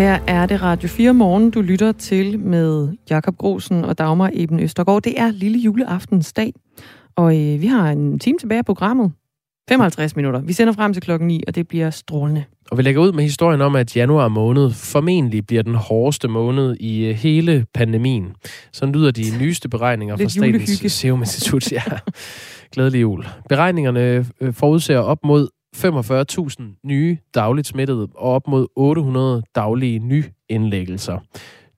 Her er det Radio 4 morgen, du lytter til med Jakob Grosen og Dagmar Eben Østergaard. Det er lille juleaftensdag, og øh, vi har en time tilbage af programmet. 55 minutter. Vi sender frem til klokken 9, og det bliver strålende. Og vi lægger ud med historien om, at januar måned formentlig bliver den hårdeste måned i øh, hele pandemien. Sådan lyder de nyeste beregninger fra Statens Serum Institut. Ja. Glædelig jul. Beregningerne øh, forudser op mod 45.000 nye dagligt smittede og op mod 800 daglige nyindlæggelser.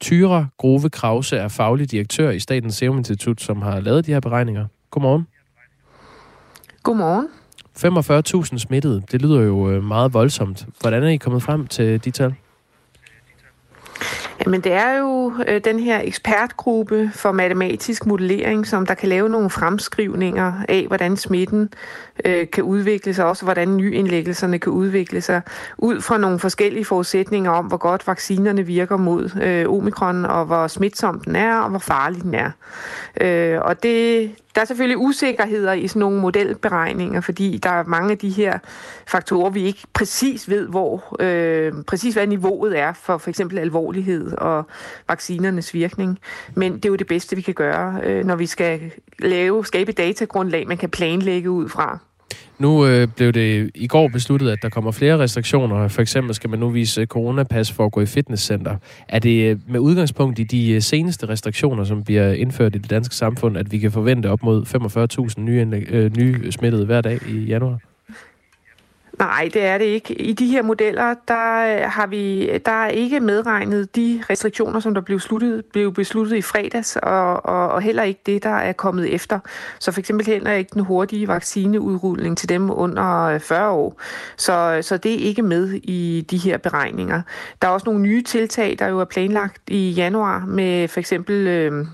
Tyra Grove Krause er faglig direktør i Statens Serum Institut, som har lavet de her beregninger. Godmorgen. Godmorgen. 45.000 smittede, det lyder jo øh, meget voldsomt. Hvordan er I kommet frem til de tal? Jamen det er jo øh, den her ekspertgruppe for matematisk modellering, som der kan lave nogle fremskrivninger af, hvordan smitten øh, kan udvikle sig, også hvordan nyindlæggelserne kan udvikle sig, ud fra nogle forskellige forudsætninger om, hvor godt vaccinerne virker mod øh, omikron, og hvor smitsom den er, og hvor farlig den er. Øh, og det, der er selvfølgelig usikkerheder i sådan nogle modelberegninger, fordi der er mange af de her faktorer, vi ikke præcis ved, hvor øh, præcis hvad niveauet er for for eksempel alvorlighed og vaccinernes virkning. Men det er jo det bedste, vi kan gøre, øh, når vi skal lave, skabe datagrundlag, man kan planlægge ud fra. Nu øh, blev det i går besluttet, at der kommer flere restriktioner. For eksempel skal man nu vise øh, coronapas for at gå i fitnesscenter. Er det øh, med udgangspunkt i de øh, seneste restriktioner, som bliver indført i det danske samfund, at vi kan forvente op mod 45.000 nye, øh, nye smittede hver dag i januar? Nej, det er det ikke. I de her modeller, der øh, har vi der er ikke medregnet de restriktioner, som der blev, sluttet, blev besluttet i fredags, og, og, og heller ikke det, der er kommet efter. Så for eksempel heller ikke den hurtige vaccineudrulning til dem under øh, 40 år. Så, så det er ikke med i de her beregninger. Der er også nogle nye tiltag, der jo er planlagt i januar med for eksempel øh,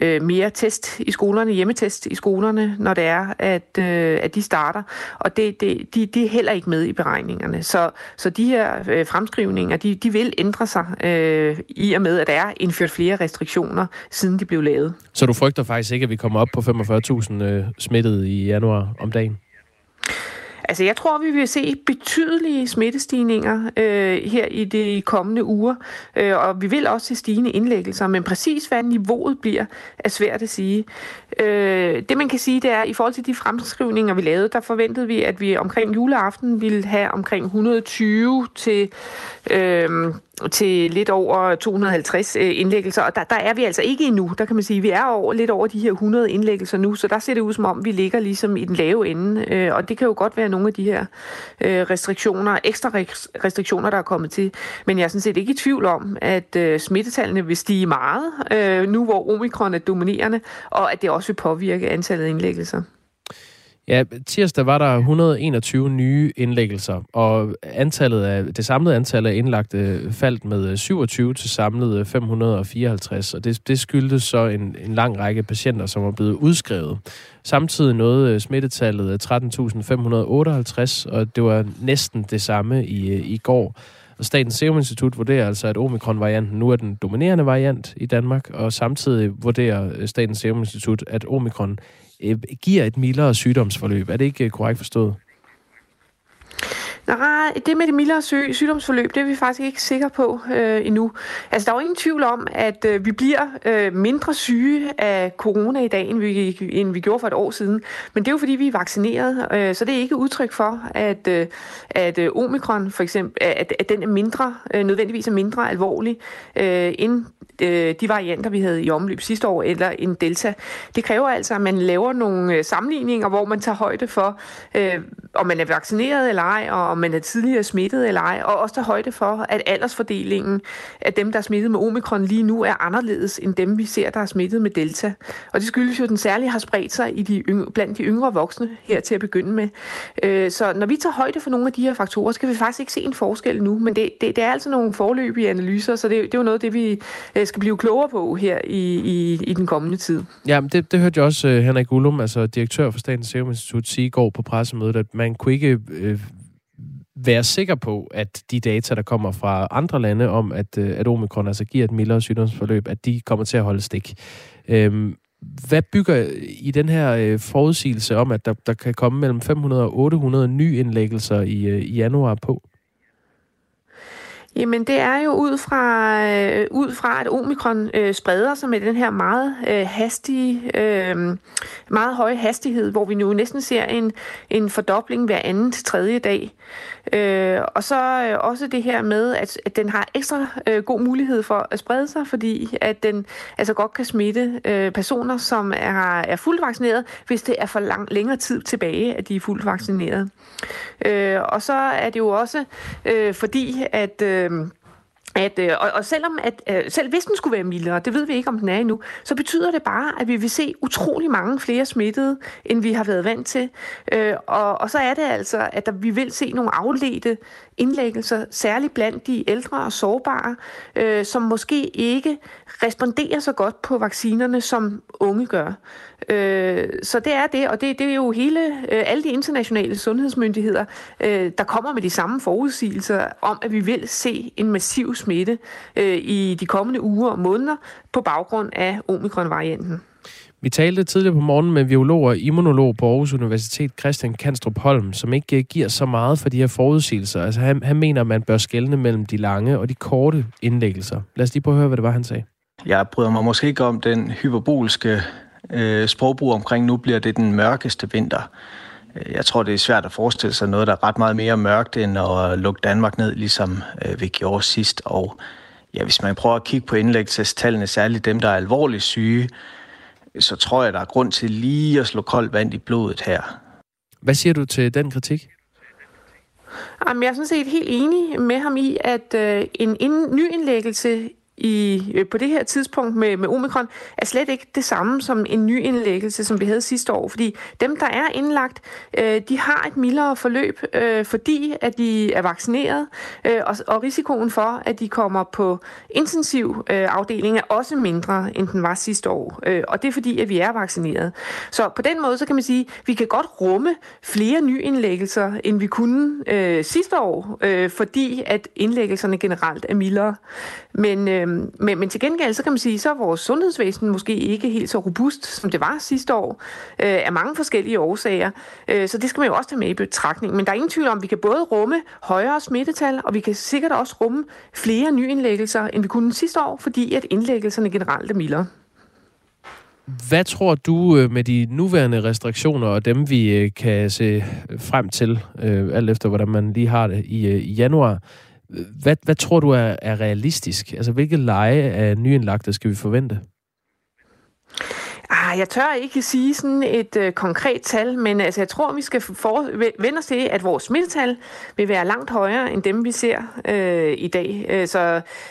øh, mere test i skolerne, hjemmetest i skolerne, når det er, at, øh, at de starter. Og det, det, de, de er heller ikke med i beregningerne. Så, så de her øh, fremskrivninger, de, de vil ændre sig øh, i og med, at der er indført flere restriktioner, siden de blev lavet. Så du frygter faktisk ikke, at vi kommer op på 45.000 øh, smittede i januar om dagen? Altså, jeg tror, vi vil se betydelige smittestigninger øh, her i de kommende uger, øh, og vi vil også se stigende indlæggelser, men præcis hvad niveauet bliver, er svært at sige. Øh, det man kan sige, det er, at i forhold til de fremskrivninger, vi lavede, der forventede vi, at vi omkring juleaften ville have omkring 120 til øh, til lidt over 250 øh, indlæggelser, og der, der er vi altså ikke endnu. Der kan man sige, at vi er over, lidt over de her 100 indlæggelser nu, så der ser det ud som om, vi ligger ligesom i den lave ende, øh, og det kan jo godt være nogle af de her øh, restriktioner, ekstra restriktioner, der er kommet til. Men jeg er sådan set ikke i tvivl om, at smittetallene vil stige meget, nu hvor omikron er dominerende, og at det også vil påvirke antallet af indlæggelser. Ja, tirsdag var der 121 nye indlæggelser, og antallet af, det samlede antal af indlagte faldt med øh, 27 til samlet øh, 554, og det, det skyldtes så en, en lang række patienter, som var blevet udskrevet. Samtidig nåede øh, smittetallet 13.558, og det var næsten det samme i, i går. Og Statens Serum Institut vurderer altså, at omikron-varianten nu er den dominerende variant i Danmark, og samtidig vurderer Statens Serum Institut, at omikron øh, giver et mildere sygdomsforløb. Er det ikke øh, korrekt forstået? Nej, det med det mildere sy- sygdomsforløb, det er vi faktisk ikke sikre på øh, endnu. Altså, der er jo ingen tvivl om, at øh, vi bliver øh, mindre syge af corona i dag, end vi, end vi gjorde for et år siden. Men det er jo, fordi vi er vaccineret, øh, så det er ikke udtryk for, at, øh, at øh, omikron for eksempel, at, at den er mindre, øh, nødvendigvis er mindre alvorlig øh, end øh, de varianter, vi havde i omløb sidste år, eller en delta. Det kræver altså, at man laver nogle øh, sammenligninger, hvor man tager højde for, øh, om man er vaccineret eller ej, og om man er tidligere smittet eller ej, og også tage højde for, at aldersfordelingen af dem, der er smittet med omikron lige nu, er anderledes end dem, vi ser, der er smittet med delta. Og det skyldes jo, at den særligt har spredt sig i de yngre, blandt de yngre voksne her til at begynde med. Øh, så når vi tager højde for nogle af de her faktorer, så kan vi faktisk ikke se en forskel nu, men det, det, det er altså nogle forløbige analyser, så det, det er jo noget af det, vi øh, skal blive klogere på her i, i, i den kommende tid. Ja, det, det hørte jeg også øh, Henrik Ullum, altså direktør for Statens Serum Institut, sige i går på pressemødet, at man kunne ikke øh, være sikker på, at de data, der kommer fra andre lande om, at, øh, at omikron altså giver et mildere sygdomsforløb, at de kommer til at holde stik. Øhm, hvad bygger i den her øh, forudsigelse om, at der, der kan komme mellem 500 og 800 nye indlæggelser i, øh, i januar på? Jamen, det er jo ud fra, øh, ud fra at omikron øh, spreder sig med den her meget øh, hastige, øh, meget høje hastighed, hvor vi nu næsten ser en, en fordobling hver anden til tredje dag. Øh, og så øh, også det her med, at, at den har ekstra øh, god mulighed for at sprede sig, fordi at den altså godt kan smitte øh, personer, som er, er fuldt vaccineret, hvis det er for lang, længere tid tilbage, at de er fuldt vaccineret. Øh, og så er det jo også øh, fordi, at... Øh, at, øh, og, og selvom at, øh, selv hvis den skulle være mildere, det ved vi ikke, om den er endnu, så betyder det bare, at vi vil se utrolig mange flere smittede, end vi har været vant til. Øh, og, og så er det altså, at der, vi vil se nogle afledte indlæggelser, særligt blandt de ældre og sårbare, øh, som måske ikke responderer så godt på vaccinerne, som unge gør. Øh, så det er det, og det, det er jo hele, øh, alle de internationale sundhedsmyndigheder, øh, der kommer med de samme forudsigelser om, at vi vil se en massiv smitte øh, i de kommende uger og måneder på baggrund af omikron-varianten. Vi talte tidligere på morgen med biolog og immunolog på Aarhus Universitet, Christian Kanstrup Holm, som ikke øh, giver så meget for de her forudsigelser. Altså han, han mener, at man bør skelne mellem de lange og de korte indlæggelser. Lad os lige prøve at høre, hvad det var, han sagde. Jeg bryder mig måske ikke om den hyperbolske øh, sprogbrug omkring, nu bliver det den mørkeste vinter. Øh, jeg tror, det er svært at forestille sig noget, der er ret meget mere mørkt, end at lukke Danmark ned, ligesom øh, vi gjorde sidst. Og ja, hvis man prøver at kigge på indlæggelsestallene, særligt dem, der er alvorligt syge, så tror jeg, der er grund til lige at slå koldt vand i blodet her. Hvad siger du til den kritik? Jamen, jeg er sådan set helt enig med ham i, at øh, en, en ny indlæggelse i, øh, på det her tidspunkt med, med omikron, er slet ikke det samme som en ny indlæggelse, som vi havde sidste år. Fordi dem, der er indlagt, øh, de har et mildere forløb, øh, fordi at de er vaccineret, øh, og, og risikoen for, at de kommer på intensiv øh, afdeling, er også mindre, end den var sidste år. Øh, og det er fordi, at vi er vaccineret. Så på den måde, så kan man sige, at vi kan godt rumme flere nyindlæggelser, end vi kunne øh, sidste år, øh, fordi at indlæggelserne generelt er mildere. Men øh, Øhm, men, men til gengæld, så kan man sige, så er vores sundhedsvæsen måske ikke helt så robust, som det var sidste år, øh, af mange forskellige årsager. Øh, så det skal man jo også tage med i betragtning. Men der er ingen tvivl om, at vi kan både rumme højere smittetal, og vi kan sikkert også rumme flere nyindlæggelser, end vi kunne sidste år, fordi at indlæggelserne generelt er mildere. Hvad tror du øh, med de nuværende restriktioner og dem, vi øh, kan se frem til, øh, alt efter hvordan man lige har det i januar, hvad, hvad tror du er, er realistisk? Altså, hvilke leje af nyindlagte skal vi forvente? Ah, jeg tør ikke sige sådan et øh, konkret tal, men altså, jeg tror, vi skal for, vende os til, at vores smittetal vil være langt højere end dem, vi ser øh, i dag. Øh, så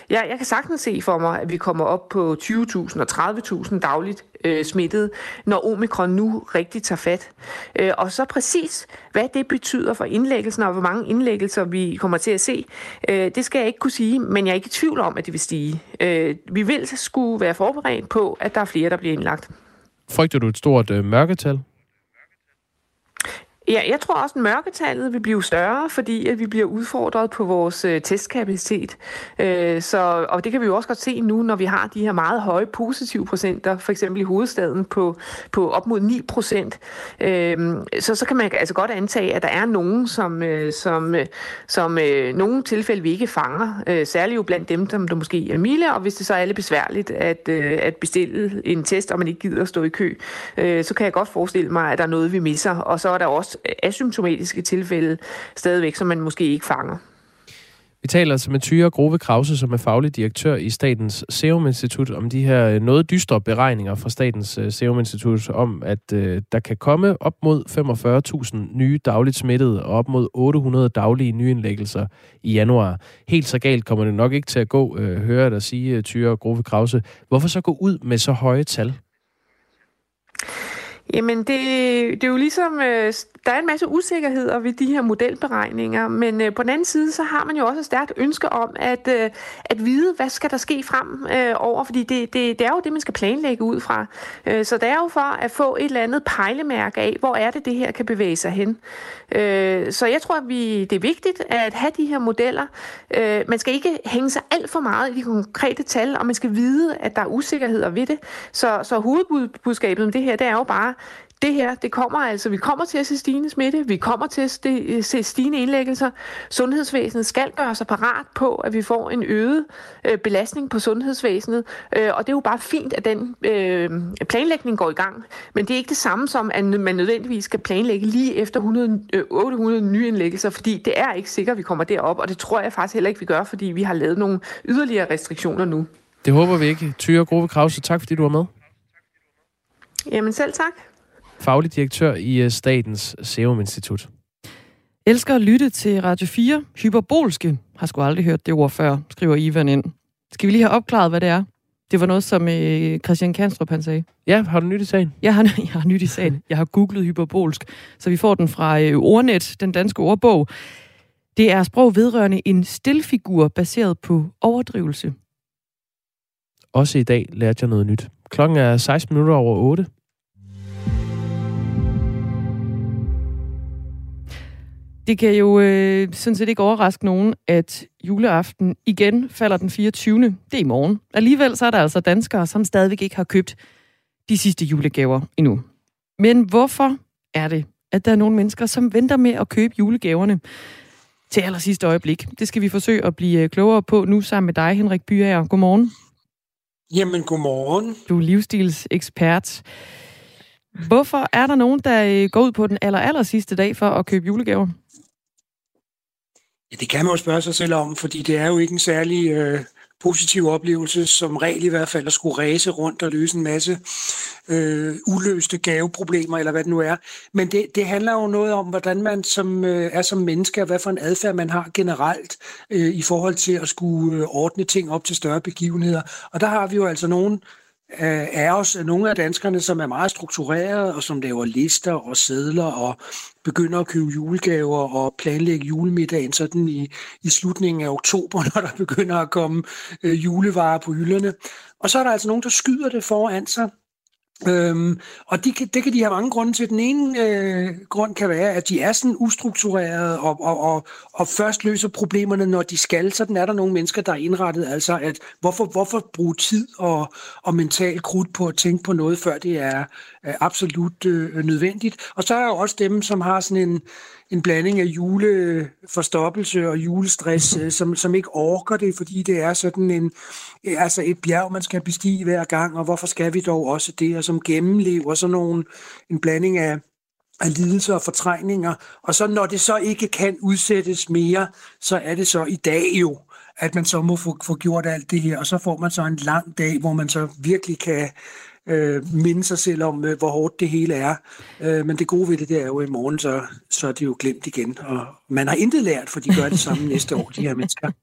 jeg, jeg kan sagtens se for mig, at vi kommer op på 20.000 og 30.000 dagligt øh, smittet, når omikron nu rigtig tager fat. Øh, og så præcis, hvad det betyder for indlæggelsen, og hvor mange indlæggelser vi kommer til at se, øh, det skal jeg ikke kunne sige, men jeg er ikke i tvivl om, at det vil stige. Øh, vi vil skulle være forberedt på, at der er flere, der bliver indlagt. Frygter du et stort øh, mørketal? Ja, jeg tror også, at mørketallet vil blive større, fordi at vi bliver udfordret på vores øh, testkapacitet. Øh, så, og det kan vi jo også godt se nu, når vi har de her meget høje positive procenter, for eksempel i hovedstaden på, på op mod 9 procent. Øh, så, så kan man altså godt antage, at der er nogen, som, øh, som, øh, som øh, nogle tilfælde vi ikke fanger. Øh, særligt jo blandt dem, som der måske er milde, og hvis det så er lidt besværligt at, øh, at bestille en test, og man ikke gider at stå i kø, øh, så kan jeg godt forestille mig, at der er noget, vi misser. Og så er der også asymptomatiske tilfælde stadigvæk, som man måske ikke fanger. Vi taler altså med Tyre Grove Krause, som er faglig direktør i Statens Serum Institut, om de her øh, noget dystre beregninger fra Statens øh, Serum Institut om, at øh, der kan komme op mod 45.000 nye dagligt smittede og op mod 800 daglige nyindlæggelser i januar. Helt så galt kommer det nok ikke til at gå, øh, hører dig sige, Tyre Grove Krause. Hvorfor så gå ud med så høje tal? Jamen, det, det er jo ligesom, øh, der er en masse usikkerheder ved de her modelberegninger, men øh, på den anden side, så har man jo også et stærkt ønske om at, øh, at vide, hvad skal der ske frem øh, over, fordi det, det, det er jo det, man skal planlægge ud fra. Øh, så det er jo for at få et eller andet pejlemærke af, hvor er det, det her kan bevæge sig hen. Øh, så jeg tror, at vi, det er vigtigt at have de her modeller. Man skal ikke hænge sig alt for meget i de konkrete tal, og man skal vide, at der er usikkerheder ved det. Så, så hovedbudskabet om det her, det er jo bare, det her, det kommer altså, vi kommer til at se stigende smitte, vi kommer til at se stigende indlæggelser. Sundhedsvæsenet skal gøre sig parat på, at vi får en øget øh, belastning på sundhedsvæsenet, øh, og det er jo bare fint, at den øh, planlægning går i gang. Men det er ikke det samme som, at man nødvendigvis skal planlægge lige efter 100, øh, 800 nye indlæggelser, fordi det er ikke sikkert, at vi kommer derop, og det tror jeg faktisk heller ikke, vi gør, fordi vi har lavet nogle yderligere restriktioner nu. Det håber vi ikke. Tyre Grove Krause, tak fordi du var med. Jamen selv tak. Faglig direktør i øh, Statens Serum Institut. Elsker at lytte til Radio 4. Hyperbolske. Har sgu aldrig hørt det ord før, skriver Ivan ind. Skal vi lige have opklaret, hvad det er? Det var noget, som øh, Christian Kanstrup han sagde. Ja, har du nyt i sagen? Jeg har, jeg har nyt i sagen. Jeg har googlet hyperbolsk, så vi får den fra øh, Ordnet, den danske ordbog. Det er sprog vedrørende en stilfigur baseret på overdrivelse. Også i dag lærte jeg noget nyt. Klokken er 16 minutter over 8. Det kan jo øh, sådan set ikke overraske nogen, at juleaften igen falder den 24. Det er i morgen. Alligevel så er der altså danskere, som stadigvæk ikke har købt de sidste julegaver endnu. Men hvorfor er det, at der er nogle mennesker, som venter med at købe julegaverne til aller sidste øjeblik? Det skal vi forsøge at blive øh, klogere på nu sammen med dig, Henrik Byager. Godmorgen. Jamen, godmorgen. Du er livsstilsekspert. Hvorfor er der nogen, der øh, går ud på den aller, aller sidste dag for at købe julegaver? Ja, det kan man jo spørge sig selv om, fordi det er jo ikke en særlig øh, positiv oplevelse, som regel i hvert fald at skulle ræse rundt og løse en masse øh, uløste gaveproblemer, eller hvad det nu er. Men det, det handler jo noget om, hvordan man som, øh, er som menneske, og hvad for en adfærd man har generelt øh, i forhold til at skulle øh, ordne ting op til større begivenheder. Og der har vi jo altså nogen, af øh, os, nogle af danskerne, som er meget strukturerede og som laver lister og sædler og begynder at købe julegaver og planlægge julemiddagen sådan i, i slutningen af oktober, når der begynder at komme øh, julevarer på hylderne. Og så er der altså nogen, der skyder det foran sig, Øhm, og de kan, det kan de have mange grunde til. Den ene øh, grund kan være, at de er sådan ustrukturerede og, og, og, og først løser problemerne, når de skal. Sådan er der nogle mennesker, der er indrettet. Altså, at hvorfor, hvorfor bruge tid og, og mental krudt på at tænke på noget, før det er øh, absolut øh, nødvendigt. Og så er der jo også dem, som har sådan en, en blanding af juleforstoppelse og julestress, øh, som, som ikke orker det, fordi det er sådan en, øh, altså et bjerg, man skal bestige hver gang, og hvorfor skal vi dog også det, og som gennemlever sådan nogle, en blanding af, af lidelser og fortrængninger. Og så når det så ikke kan udsættes mere, så er det så i dag jo, at man så må få, få gjort alt det her, og så får man så en lang dag, hvor man så virkelig kan øh, minde sig selv om, øh, hvor hårdt det hele er. Øh, men det gode ved det, det er jo, at i morgen, så, så er det jo glemt igen. Og man har intet lært, for de gør det samme næste år, de her mennesker.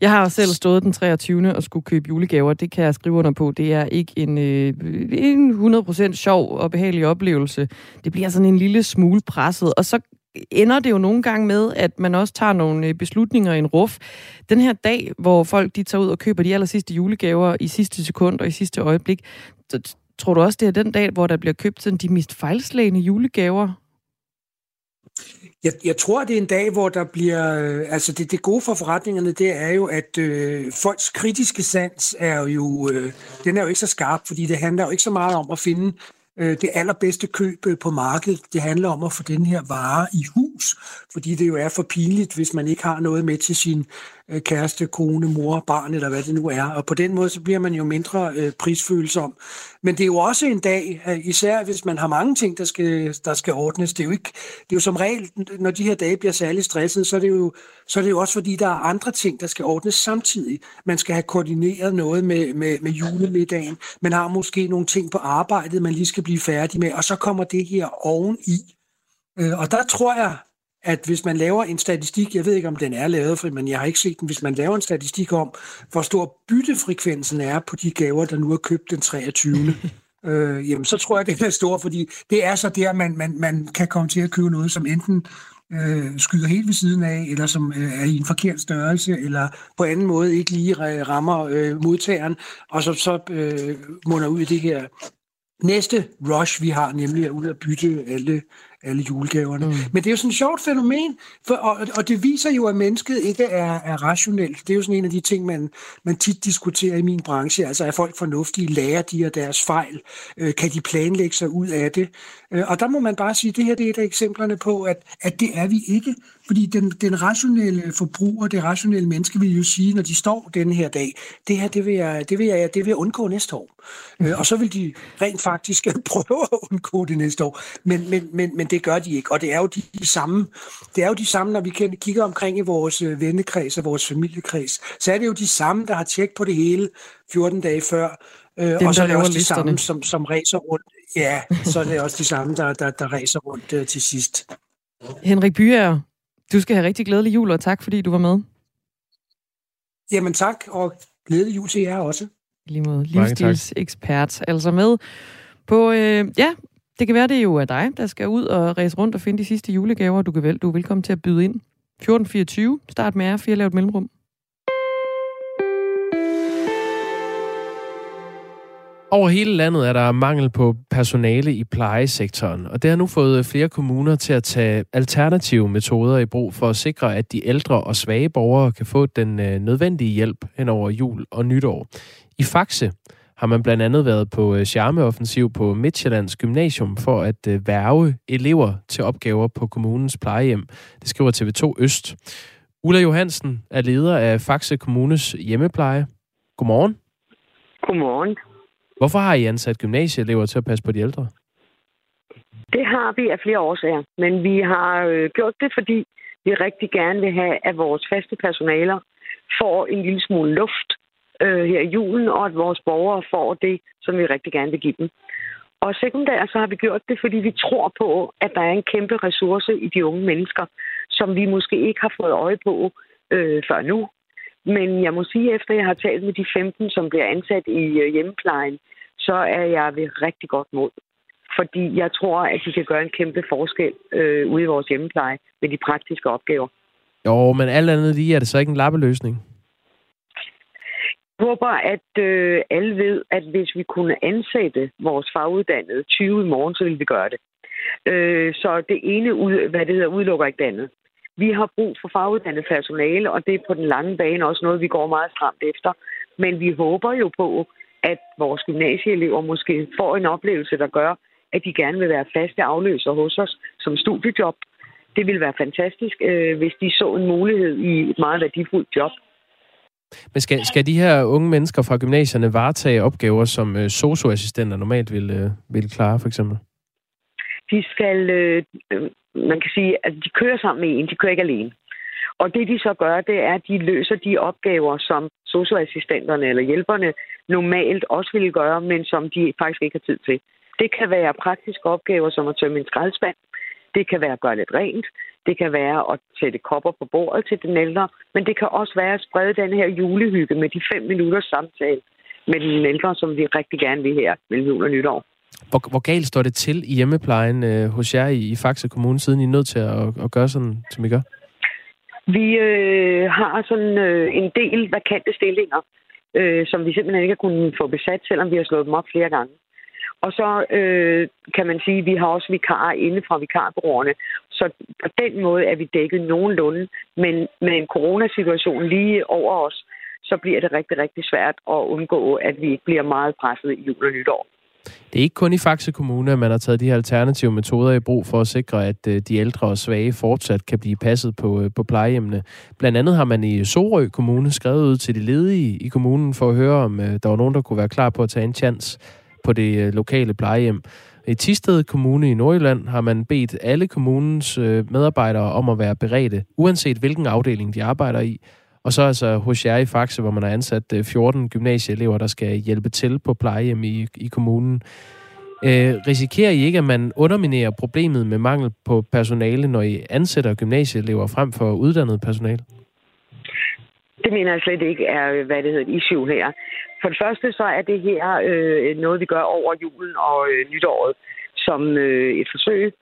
Jeg har selv stået den 23. og skulle købe julegaver. Det kan jeg skrive under på. Det er ikke en, øh, en 100% sjov og behagelig oplevelse. Det bliver sådan en lille smule presset. Og så ender det jo nogle gange med, at man også tager nogle øh, beslutninger i en ruf. Den her dag, hvor folk de tager ud og køber de aller sidste julegaver i sidste sekund og i sidste øjeblik, så tror du også, det er den dag, hvor der bliver købt sådan de mest fejlslagende julegaver? Jeg, jeg tror, det er en dag, hvor der bliver... Øh, altså, det, det gode for forretningerne, det er jo, at øh, folks kritiske sans er jo... Øh, den er jo ikke så skarp, fordi det handler jo ikke så meget om at finde øh, det allerbedste køb øh, på markedet. Det handler om at få den her vare i hus, fordi det jo er for pinligt, hvis man ikke har noget med til sin Øh, kæreste, kone, mor, barn eller hvad det nu er. Og på den måde så bliver man jo mindre øh, prisfølsom. Men det er jo også en dag, øh, især hvis man har mange ting, der skal, der skal ordnes. Det er, jo ikke, det er jo som regel, når de her dage bliver særlig stresset, så er, det jo, så er det jo også fordi, der er andre ting, der skal ordnes samtidig. Man skal have koordineret noget med, med, med julemiddagen. Man har måske nogle ting på arbejdet, man lige skal blive færdig med, og så kommer det her oveni. Øh, og der tror jeg, at hvis man laver en statistik, jeg ved ikke om den er lavet, men jeg har ikke set den, hvis man laver en statistik om, hvor stor byttefrekvensen er på de gaver, der nu er købt den 23. øh, jamen så tror jeg, den er stor, fordi det er så der, man, man, man kan komme til at købe noget, som enten øh, skyder helt ved siden af, eller som øh, er i en forkert størrelse, eller på anden måde ikke lige rammer øh, modtageren, og så, så øh, munder ud i det her næste rush, vi har, nemlig at ud og bytte alle alle julegaverne. Mm. Men det er jo sådan et sjovt fænomen, for, og, og det viser jo, at mennesket ikke er, er rationelt. Det er jo sådan en af de ting, man, man tit diskuterer i min branche. Altså er folk fornuftige, lærer de af deres fejl? Øh, kan de planlægge sig ud af det? Øh, og der må man bare sige, at det her det er et af eksemplerne på, at, at det er vi ikke. Fordi den, den rationelle forbruger, det rationelle menneske vil jo sige, når de står denne her dag, det her, det vil jeg, det vil jeg, det vil jeg undgå næste år. Øh, og så vil de rent faktisk prøve at undgå det næste år. Men, men, men, men det gør de ikke. Og det er jo de, de samme, det er jo de samme, når vi kigger omkring i vores øh, vennekreds og vores familiekreds, så er det jo de samme, der har tjekket på det hele 14 dage før, Øh, Dem, og så er det også de listerne. samme, som, som racer rundt. Ja, så er det også de samme, der, der, der racer rundt uh, til sidst. Henrik Byer, du skal have rigtig glædelig jul, og tak fordi du var med. Jamen tak, og glædelig jul til jer også. Lige måde livsstilsekspert, altså med på, øh, ja, det kan være, det er jo af dig, der skal ud og ræse rundt og finde de sidste julegaver. Du, kan vel, du er velkommen til at byde ind. 1424, start med R4, lav et mellemrum. Over hele landet er der mangel på personale i plejesektoren, og det har nu fået flere kommuner til at tage alternative metoder i brug for at sikre, at de ældre og svage borgere kan få den øh, nødvendige hjælp hen over jul og nytår. I Faxe har man blandt andet været på øh, charmeoffensiv på Midtjyllands Gymnasium for at øh, værve elever til opgaver på kommunens plejehjem. Det skriver TV2 Øst. Ulla Johansen er leder af Faxe Kommunes hjemmepleje. Godmorgen. Godmorgen. Hvorfor har I ansat gymnasieelever til at passe på de ældre? Det har vi af flere årsager, men vi har øh, gjort det, fordi vi rigtig gerne vil have, at vores faste personaler får en lille smule luft øh, her i julen, og at vores borgere får det, som vi rigtig gerne vil give dem. Og sekundært så har vi gjort det, fordi vi tror på, at der er en kæmpe ressource i de unge mennesker, som vi måske ikke har fået øje på øh, før nu. Men jeg må sige, efter jeg har talt med de 15, som bliver ansat i øh, hjemmeplejen, så er jeg ved rigtig godt mod. Fordi jeg tror, at de kan gøre en kæmpe forskel øh, ude i vores hjemmepleje med de praktiske opgaver. Jo, men alt andet lige er det så ikke en lappeløsning? Jeg håber, at øh, alle ved, at hvis vi kunne ansætte vores faguddannede 20 i morgen, så ville vi gøre det. Øh, så det ene, ud, hvad det hedder, udelukker ikke det andet. Vi har brug for faguddannet personale, og det er på den lange bane også noget, vi går meget stramt efter. Men vi håber jo på, at vores gymnasieelever måske får en oplevelse, der gør, at de gerne vil være faste afløser hos os som studiejob. Det ville være fantastisk, øh, hvis de så en mulighed i et meget værdifuldt job. Men skal, skal de her unge mennesker fra gymnasierne varetage opgaver, som øh, socioassistenter normalt vil, øh, vil klare, for eksempel? De skal, øh, man kan sige, at de kører sammen med en, de kører ikke alene. Og det de så gør, det er, at de løser de opgaver, som socioassistenterne eller hjælperne normalt også ville gøre, men som de faktisk ikke har tid til. Det kan være praktiske opgaver, som at tømme en skraldespand. Det kan være at gøre lidt rent. Det kan være at sætte kopper på bordet til den ældre. Men det kan også være at sprede den her julehygge med de fem minutters samtale med den ældre, som vi rigtig gerne vil her mellem jul og nytår. Hvor, hvor galt står det til i hjemmeplejen øh, hos jer i, i Faxe Kommune, siden I er nødt til at, at gøre sådan, som I gør? Vi øh, har sådan øh, en del vakante stillinger, øh, som vi simpelthen ikke har kunnet få besat, selvom vi har slået dem op flere gange. Og så øh, kan man sige, at vi har også vikarer inde fra vikarbureauerne. Så på den måde er vi dækket nogenlunde. Men med en coronasituation lige over os, så bliver det rigtig, rigtig svært at undgå, at vi bliver meget presset i jul og nytår. Det er ikke kun i Faxe Kommune, at man har taget de her alternative metoder i brug for at sikre, at øh, de ældre og svage fortsat kan blive passet på, øh, på plejehjemmene. Blandt andet har man i Sorø Kommune skrevet ud til de ledige i kommunen for at høre, om øh, der var nogen, der kunne være klar på at tage en chance på det lokale plejehjem. I Tisted Kommune i Nordjylland har man bedt alle kommunens medarbejdere om at være beredte, uanset hvilken afdeling de arbejder i, og så altså hos jer i Faxe, hvor man har ansat øh, 14 gymnasieelever, der skal hjælpe til på plejehjem i, i kommunen. Øh, risikerer I ikke, at man underminerer problemet med mangel på personale, når I ansætter gymnasieelever frem for uddannet personale? Det mener jeg slet ikke er, øh, hvad det hedder, et issue her. For det første så er det her øh, noget, vi gør over julen og øh, nytåret som øh, et forsøg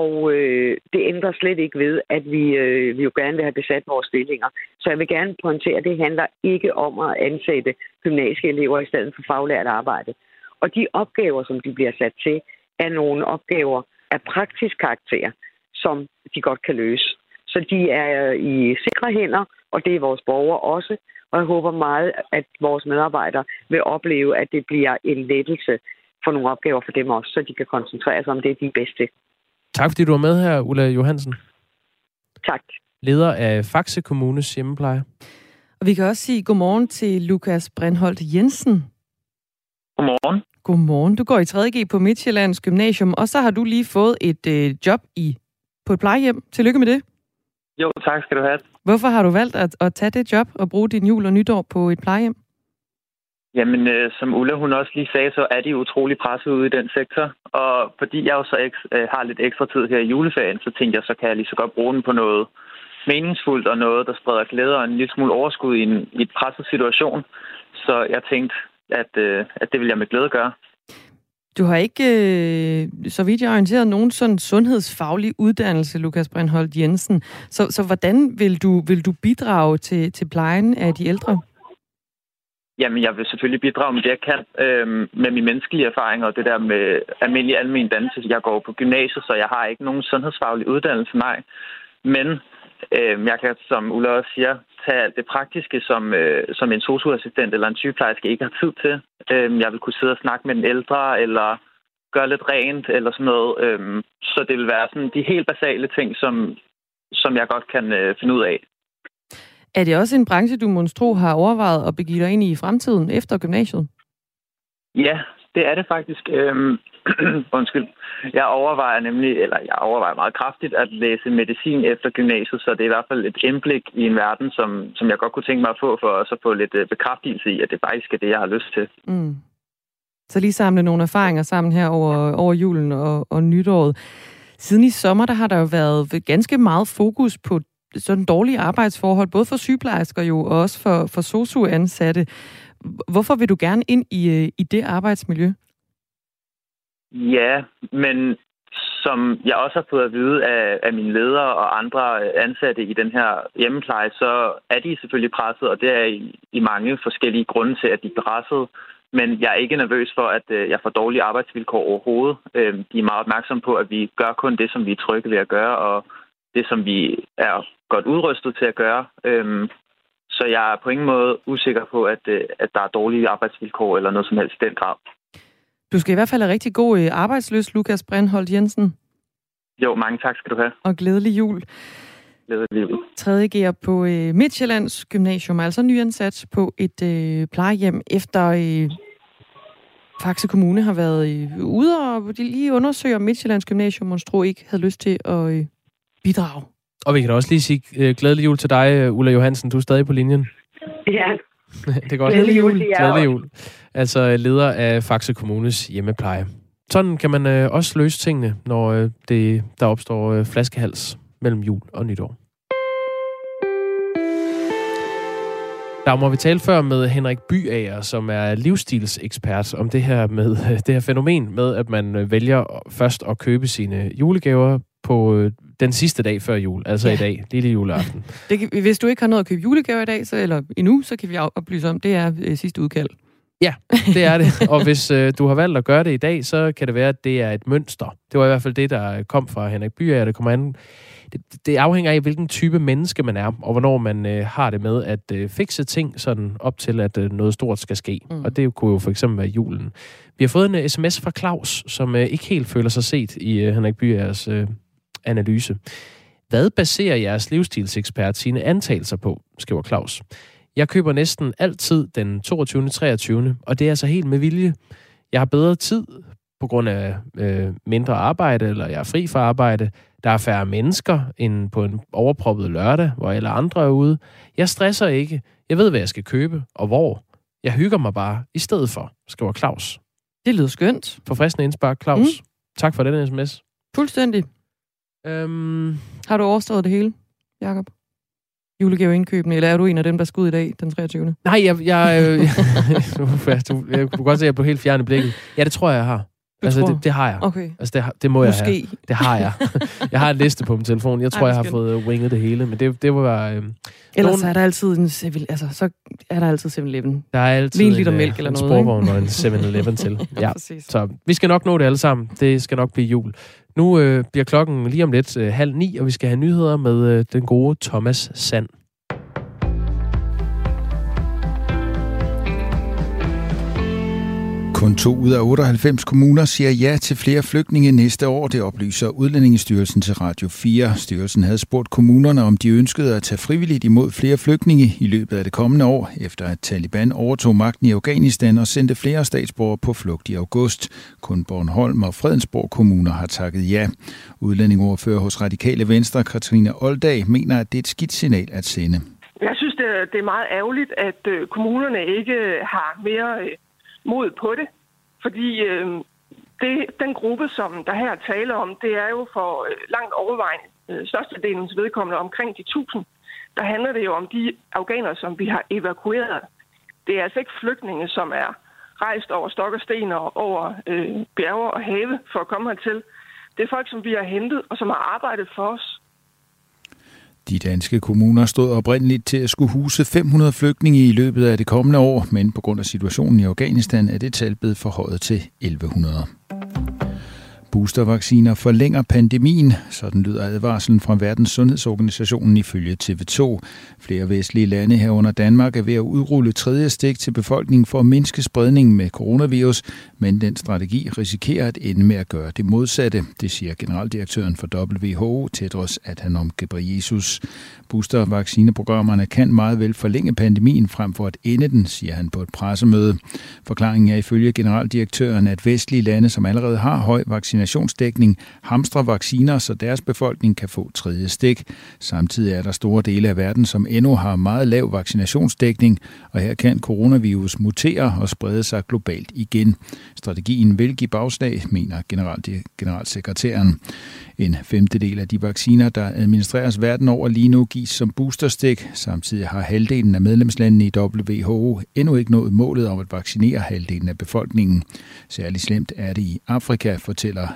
og øh, det ændrer slet ikke ved, at vi, øh, vi jo gerne vil have besat vores stillinger. Så jeg vil gerne pointere, at det handler ikke om at ansætte gymnasieelever i stedet for faglært arbejde. Og de opgaver, som de bliver sat til, er nogle opgaver, af praktisk karakter, som de godt kan løse. Så de er øh, i sikre hænder, og det er vores borgere også. Og jeg håber meget, at vores medarbejdere vil opleve, at det bliver en lettelse for nogle opgaver for dem også, så de kan koncentrere sig om det, de er bedst til. Tak fordi du var med her, Ulla Johansen. Tak. Leder af Faxe Kommunes hjemmepleje. Og vi kan også sige godmorgen til Lukas Brindholt Jensen. Godmorgen. Godmorgen. Du går i 3.G på Midtjyllands Gymnasium, og så har du lige fået et øh, job i på et plejehjem. Tillykke med det. Jo, tak skal du have. Hvorfor har du valgt at, at tage det job og bruge din jul og nytår på et plejehjem? Jamen, øh, som Ulla hun også lige sagde, så er de utrolig presset ude i den sektor. Og fordi jeg jo så ek- øh, har lidt ekstra tid her i juleferien, så tænkte jeg, så kan jeg lige så godt bruge den på noget meningsfuldt og noget, der spreder glæde og en lille smule overskud i en, i et presset situation. Så jeg tænkte, at, øh, at det vil jeg med glæde gøre. Du har ikke, øh, så vidt jeg er orienteret, nogen sådan sundhedsfaglig uddannelse, Lukas Brindholt Jensen. Så, så hvordan vil du, vil du bidrage til, til plejen af de ældre? Jamen, jeg vil selvfølgelig bidrage med det, jeg kan, øh, med min menneskelige erfaring og det der med almindelig almen dannelse. Jeg går på gymnasiet, så jeg har ikke nogen sundhedsfaglig uddannelse, nej. Men øh, jeg kan, som Ulla også siger, tage alt det praktiske, som, øh, som en socioassistent eller en sygeplejerske ikke har tid til. Øh, jeg vil kunne sidde og snakke med den ældre, eller gøre lidt rent, eller sådan noget. Øh, så det vil være sådan de helt basale ting, som, som jeg godt kan øh, finde ud af. Er det også en branche, du monstro har overvejet at begive dig ind i i fremtiden efter gymnasiet? Ja, det er det faktisk. Øhm, undskyld. Jeg overvejer nemlig, eller jeg overvejer meget kraftigt at læse medicin efter gymnasiet, så det er i hvert fald et indblik i en verden, som, som jeg godt kunne tænke mig at få, for også at få lidt øh, bekræftelse i, at det faktisk er det, jeg har lyst til. Mm. Så lige samle nogle erfaringer sammen her over, over julen og, og nytåret. Siden i sommer, der har der jo været ganske meget fokus på sådan dårlige arbejdsforhold, både for sygeplejersker jo, og også for, for sosu-ansatte. Hvorfor vil du gerne ind i, øh, i det arbejdsmiljø? Ja, men som jeg også har fået at vide af, af mine ledere og andre ansatte i den her hjemmepleje, så er de selvfølgelig presset, og det er i, i mange forskellige grunde til, at de er presset. Men jeg er ikke nervøs for, at øh, jeg får dårlige arbejdsvilkår overhovedet. Øhm, de er meget opmærksomme på, at vi gør kun det, som vi er trygge ved at gøre, og det, som vi er godt udrustet til at gøre. Øh, så jeg er på ingen måde usikker på, at, øh, at der er dårlige arbejdsvilkår eller noget som helst i den grad. Du skal i hvert fald have rigtig god øh, arbejdsløs, Lukas Brindholt Jensen. Jo, mange tak skal du have. Og glædelig jul. Glædelig jul. 3. G'er på øh, Midtjyllands Gymnasium, altså nyansat på et øh, plejehjem, efter øh, Faxe Kommune har været øh, ude og de lige undersøger, om Midtjyllands Gymnasium monstro ikke havde lyst til at øh, bidrage. Og vi kan da også lige sige øh, glædelig jul til dig, øh, Ulla Johansen. Du er stadig på linjen. Ja, det er godt. Glædelig jul Glædelig jul. Altså leder af Faxe Kommunes hjemmepleje. Sådan kan man øh, også løse tingene, når øh, det, der opstår øh, flaskehals mellem jul og nytår. Der må vi tale før med Henrik Byager, som er livsstilsekspert om det her med det her fænomen med, at man øh, vælger først at købe sine julegaver på øh, den sidste dag før jul, altså Ja. i dag, lille juleaften. Det kan, hvis du ikke har noget at købe julegaver i dag, så, eller endnu, så kan vi oplyse om, det er øh, sidste udkald. Ja, det er det. Og hvis øh, du har valgt at gøre det i dag, så kan det være, at det er et mønster. Det var i hvert fald det, der kom fra Henrik Byer, det kommer an. Det, det afhænger af, hvilken type menneske man er, og hvornår man øh, har det med at øh, fikse ting sådan op til, at øh, noget stort skal ske. Mm. Og det kunne jo for eksempel være julen. Vi har fået en uh, sms fra Claus, som øh, ikke helt føler sig set i øh, Henrik Byers øh, analyse. Hvad baserer jeres livsstilsekspert sine antagelser på, skriver Claus. Jeg køber næsten altid den 22. 23. Og det er altså helt med vilje. Jeg har bedre tid på grund af øh, mindre arbejde, eller jeg er fri fra arbejde. Der er færre mennesker end på en overproppet lørdag, hvor alle andre er ude. Jeg stresser ikke. Jeg ved, hvad jeg skal købe, og hvor. Jeg hygger mig bare i stedet for, skriver Claus. Det lyder skønt. Forfriskende indspark, Claus. Mm. Tak for den sms. Fuldstændig. Øhm, Har du overstået det hele, Jakob? Julegaveindkøbene, eller er du en af dem, der skal ud i dag, den 23. nej, jeg, jeg, øh, Uffa, du, jeg kunne godt se, at jeg blev helt fjern i blikket. Ja, det tror jeg, jeg har. Du altså, tror? det, det har jeg. Okay. Altså, det, det må jeg Måske. have. Det har jeg. jeg har en liste på min telefon. Jeg tror, Ej, jeg har fået øh, winget det hele, men det, det var... Øh, Ellers Nogen- er der altid en 7 altså, så er der altid 7-Eleven. der er altid Lige en liter øh, mælk eller en noget, sporvogn og en 7-Eleven til. Ja. præcis. Så vi skal nok nå det alle sammen. Det skal nok blive jul. Nu øh, bliver klokken lige om lidt øh, halv ni, og vi skal have nyheder med øh, den gode Thomas Sand. Kun to ud af 98 kommuner siger ja til flere flygtninge næste år, det oplyser Udlændingestyrelsen til Radio 4. Styrelsen havde spurgt kommunerne, om de ønskede at tage frivilligt imod flere flygtninge i løbet af det kommende år, efter at Taliban overtog magten i Afghanistan og sendte flere statsborgere på flugt i august. Kun Bornholm og Fredensborg kommuner har takket ja. Udlændingeordfører hos Radikale Venstre, Katrine Oldag, mener, at det er et skidt signal at sende. Jeg synes, det er, meget ærgerligt, at øh, kommunerne ikke øh, har mere øh, mod på det. Fordi øh, det, den gruppe, som der her taler om, det er jo for øh, langt overvejende øh, størstedelens vedkommende omkring de 1000. Der handler det jo om de afghanere, som vi har evakueret. Det er altså ikke flygtninge, som er rejst over stok og sten og over øh, bjerge og have for at komme hertil. Det er folk, som vi har hentet og som har arbejdet for os. De danske kommuner stod oprindeligt til at skulle huse 500 flygtninge i løbet af det kommende år, men på grund af situationen i Afghanistan er det tal blevet forhøjet til 1100. Boostervacciner forlænger pandemien, sådan lyder advarslen fra Verdens Sundhedsorganisationen ifølge TV2. Flere vestlige lande herunder Danmark er ved at udrulle tredje stik til befolkningen for at mindske spredningen med coronavirus, men den strategi risikerer at ende med at gøre det modsatte, det siger generaldirektøren for WHO, Tedros Adhanom Ghebreyesus. Boostervaccineprogrammerne kan meget vel forlænge pandemien frem for at ende den, siger han på et pressemøde. Forklaringen er ifølge generaldirektøren, at vestlige lande, som allerede har høj vaccinationsdækning, hamstrer vacciner, så deres befolkning kan få tredje stik. Samtidig er der store dele af verden, som endnu har meget lav vaccinationsdækning, og her kan coronavirus mutere og sprede sig globalt igen. Strategien vil give bagslag, mener generalsekretæren. En femtedel af de vacciner, der administreres verden over lige nu, gives som boosterstik. Samtidig har halvdelen af medlemslandene i WHO endnu ikke nået målet om at vaccinere halvdelen af befolkningen. Særligt slemt er det i Afrika, fortæller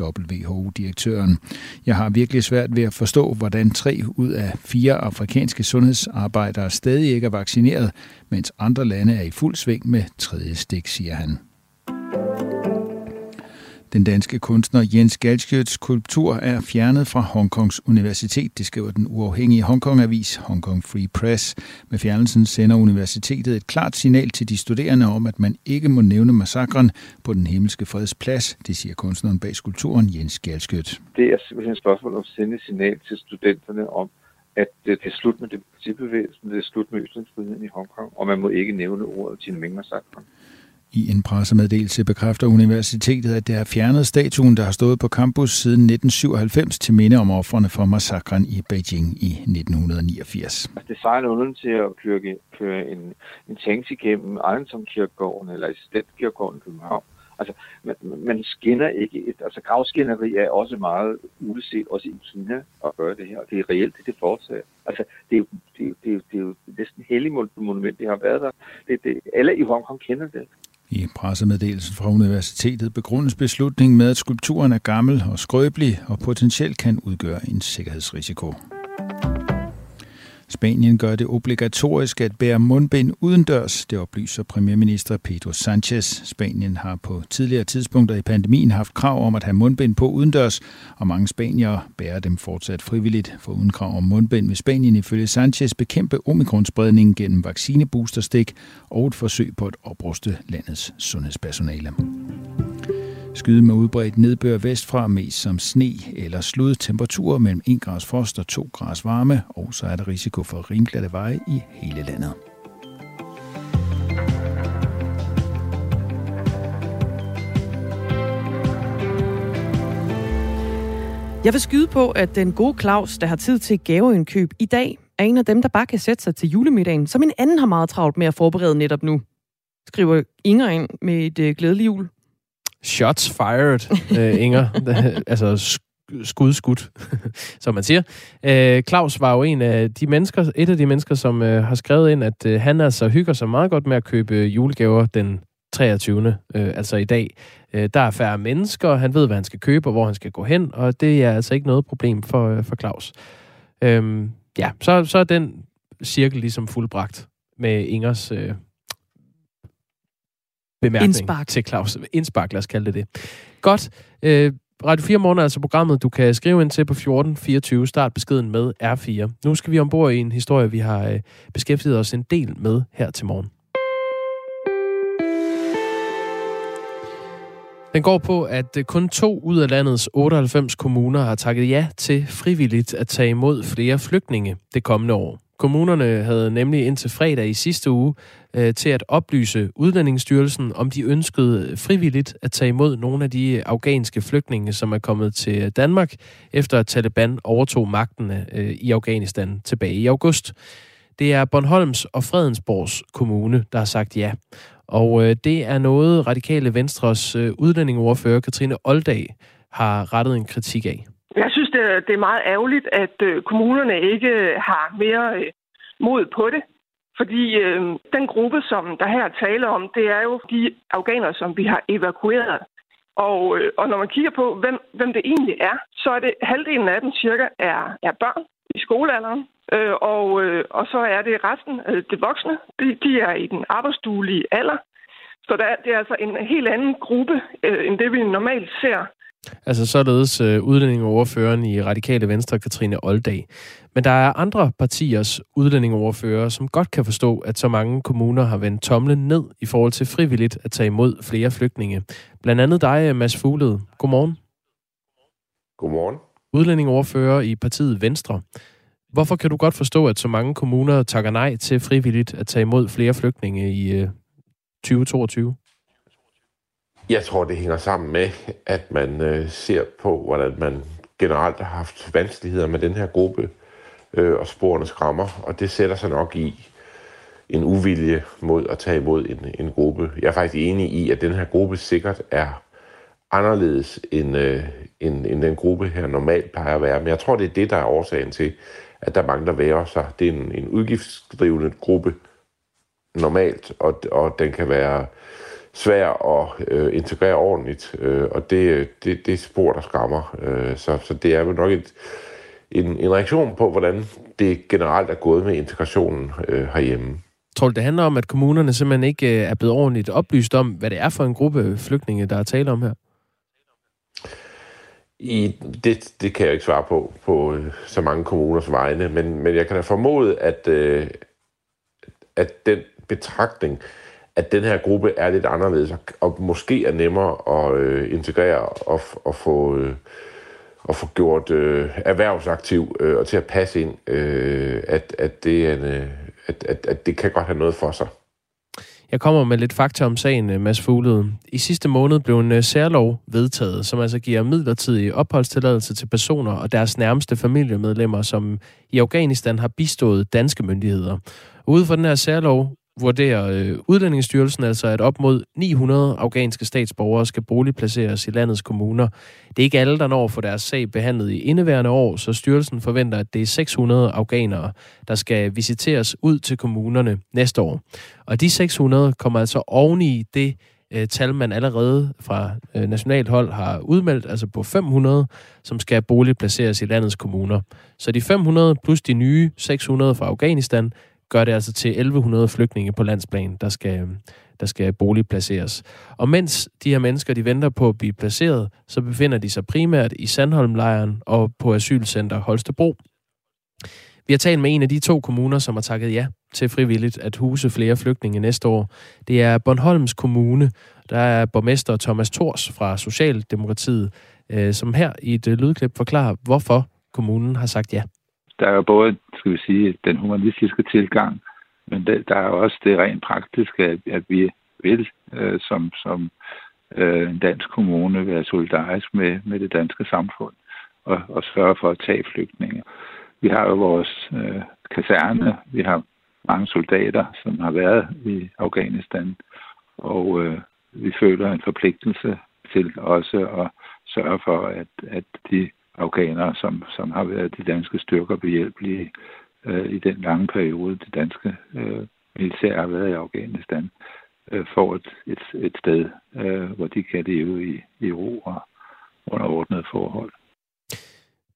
WHO-direktøren. Jeg har virkelig svært ved at forstå, hvordan tre ud af fire afrikanske sundhedsarbejdere stadig ikke er vaccineret, mens andre lande er i fuld sving med tredje stik, siger han. Den danske kunstner Jens Galschiøts skulptur er fjernet fra Hongkongs Universitet, det skriver den uafhængige Hongkong-avis Hongkong Free Press. Med fjernelsen sender universitetet et klart signal til de studerende om, at man ikke må nævne massakren på den himmelske freds plads, det siger kunstneren bag skulpturen Jens Galschiøt. Det er simpelthen et spørgsmål om at sende et signal til studenterne om, at det er slut med demokratibevægelsen, det er slut med ytringsfriheden i Hongkong, og man må ikke nævne ordet til Tiananmen-massakren. I en pressemeddelelse bekræfter universitetet, at det har fjernet statuen, der har stået på campus siden 1997 til minde om offrene for massakren i Beijing i 1989. Altså, det fejler uden til at køre, køre en, en tanks igennem Arlington-kirkegården eller Assistent-kirkegården i København. Altså, man, man skinner ikke. Et, altså, gravskinneri er også meget uleset, også i Kina, at gøre det her. Det er reelt, det det fortsætter. Altså, det er jo det, er- det, er- det er jo næsten hellig monument, det har været der. Det, det, alle i Hongkong kender det. I pressemeddelelsen fra universitetet begrundes beslutningen med, at skulpturen er gammel og skrøbelig og potentielt kan udgøre en sikkerhedsrisiko. Spanien gør det obligatorisk at bære mundbind udendørs, det oplyser premierminister Pedro Sanchez. Spanien har på tidligere tidspunkter i pandemien haft krav om at have mundbind på udendørs, og mange spaniere bærer dem fortsat frivilligt. For uden krav om mundbind vil Spanien ifølge Sanchez bekæmpe omikronspredningen gennem vaccineboosterstik og et forsøg på at opruste landets sundhedspersonale. Skyde med udbredt nedbør vestfra, mest som sne eller slud. Temperaturer mellem 1 grads frost og 2 grads varme, og så er der risiko for rimglatte veje i hele landet. Jeg vil skyde på, at den gode Claus, der har tid til gaveindkøb i dag, er en af dem, der bare kan sætte sig til julemiddagen, som en anden har meget travlt med at forberede netop nu. Skriver Inger ind med et øh, glædeligt jul. Shots fired, øh, Inger. altså sk- skud skudt, som man siger. Øh, Claus var jo en af de mennesker, et af de mennesker, som øh, har skrevet ind, at øh, han altså hygger sig meget godt med at købe julegaver den 23. Øh, altså i dag. Øh, der er færre mennesker, han ved, hvad han skal købe og hvor han skal gå hen, og det er altså ikke noget problem for, øh, for Claus. Øh, ja, så, så er den cirkel ligesom fuldbragt med Ingers øh, bemærkning Indspark. til Claus. Indspark, lad os kalde det det. Godt. Øh, Radio 4 Morgen er altså programmet, du kan skrive ind til på 1424. Start beskeden med R4. Nu skal vi ombord i en historie, vi har øh, beskæftiget os en del med her til morgen. Den går på, at øh, kun to ud af landets 98 kommuner har takket ja til frivilligt at tage imod flere flygtninge det kommende år. Kommunerne havde nemlig indtil fredag i sidste uge øh, til at oplyse Udlændingsstyrelsen, om de ønskede frivilligt at tage imod nogle af de afghanske flygtninge, som er kommet til Danmark, efter at Taliban overtog magten øh, i Afghanistan tilbage i august. Det er Bornholms og Fredensborgs kommune, der har sagt ja. Og øh, det er noget radikale Venstres øh, udlændingeordfører Katrine Oldag har rettet en kritik af. Jeg synes, det er, det er meget ærgerligt, at øh, kommunerne ikke øh, har mere øh, mod på det. Fordi øh, den gruppe, som der her taler om, det er jo de afghanere, som vi har evakueret. Og, øh, og når man kigger på, hvem, hvem det egentlig er, så er det halvdelen af dem cirka er, er børn i skolealderen. Øh, og, øh, og så er det resten, øh, det voksne, de, de er i den arbejdsduelige alder. Så der, det er altså en helt anden gruppe, øh, end det vi normalt ser. Altså således øh, udlændingeordføreren i Radikale Venstre, Katrine Oldag. Men der er andre partiers udlændingeordfører, som godt kan forstå, at så mange kommuner har vendt tomlen ned i forhold til frivilligt at tage imod flere flygtninge. Blandt andet dig, Mads Fugled. Godmorgen. Godmorgen. Udlændingeordfører i partiet Venstre. Hvorfor kan du godt forstå, at så mange kommuner takker nej til frivilligt at tage imod flere flygtninge i øh, 2022? Jeg tror, det hænger sammen med, at man øh, ser på, hvordan man generelt har haft vanskeligheder med den her gruppe, øh, og sporene skrammer, og det sætter sig nok i en uvilje mod at tage imod en, en gruppe. Jeg er faktisk enig i, at den her gruppe sikkert er anderledes end, øh, end, end den gruppe her normalt plejer at være. Men jeg tror, det er det, der er årsagen til, at der mangler være sig. Det er en, en udgiftsdrivende gruppe normalt, og, og den kan være svær at øh, integrere ordentligt, øh, og det, det, det er spor, der skræmmer. Øh, så, så det er jo nok et, en, en reaktion på, hvordan det generelt er gået med integrationen øh, herhjemme. Tror du, det handler om, at kommunerne simpelthen ikke øh, er blevet ordentligt oplyst om, hvad det er for en gruppe flygtninge, der er tale om her? I, det, det kan jeg ikke svare på, på øh, så mange kommuners vegne, men, men jeg kan da formode, at, øh, at den betragtning, at den her gruppe er lidt anderledes, og, og måske er nemmere at øh, integrere og, og få, øh, og få gjort øh, erhvervsaktiv øh, og til at passe ind, øh, at, at, det er en, øh, at, at, at det kan godt have noget for sig. Jeg kommer med lidt fakta om sagen, øh, Mads Fuglede. I sidste måned blev en øh, særlov vedtaget, som altså giver midlertidig opholdstilladelse til personer og deres nærmeste familiemedlemmer, som i Afghanistan har bistået danske myndigheder. Ude for den her særlov vurderer øh, Udlændingsstyrelsen altså, at op mod 900 afghanske statsborgere skal boligplaceres i landets kommuner. Det er ikke alle, der når for deres sag behandlet i indeværende år, så styrelsen forventer, at det er 600 afghanere, der skal visiteres ud til kommunerne næste år. Og de 600 kommer altså oveni det øh, tal, man allerede fra øh, nationalt hold har udmeldt, altså på 500, som skal boligplaceres i landets kommuner. Så de 500 plus de nye 600 fra Afghanistan gør det altså til 1100 flygtninge på landsplan, der skal, øhm, der skal boligplaceres. Og mens de her mennesker de venter på at blive placeret, så befinder de sig primært i Sandholmlejren og på asylcenter Holstebro. Vi har talt med en af de to kommuner, som har takket ja til frivilligt at huse flere flygtninge næste år. Det er Bornholms Kommune. Der er borgmester Thomas Thors fra Socialdemokratiet, øh, som her i et øh, lydklip forklarer, hvorfor kommunen har sagt ja der er jo både, skal vi sige, den humanistiske tilgang, men der er også det rent praktiske, at, at vi vil øh, som, som øh, en dansk kommune være solidarisk med, med det danske samfund og, og sørge for at tage flygtninge. Vi har jo vores øh, kaserne, vi har mange soldater, som har været i Afghanistan, og øh, vi føler en forpligtelse til også at sørge for, at, at de afghanere, som, som har været de danske styrker behjælpelige øh, i den lange periode, det danske øh, militær har været i Afghanistan. øh, får et, et, et sted, øh, hvor de kan leve i, i ro og under ordnede forhold.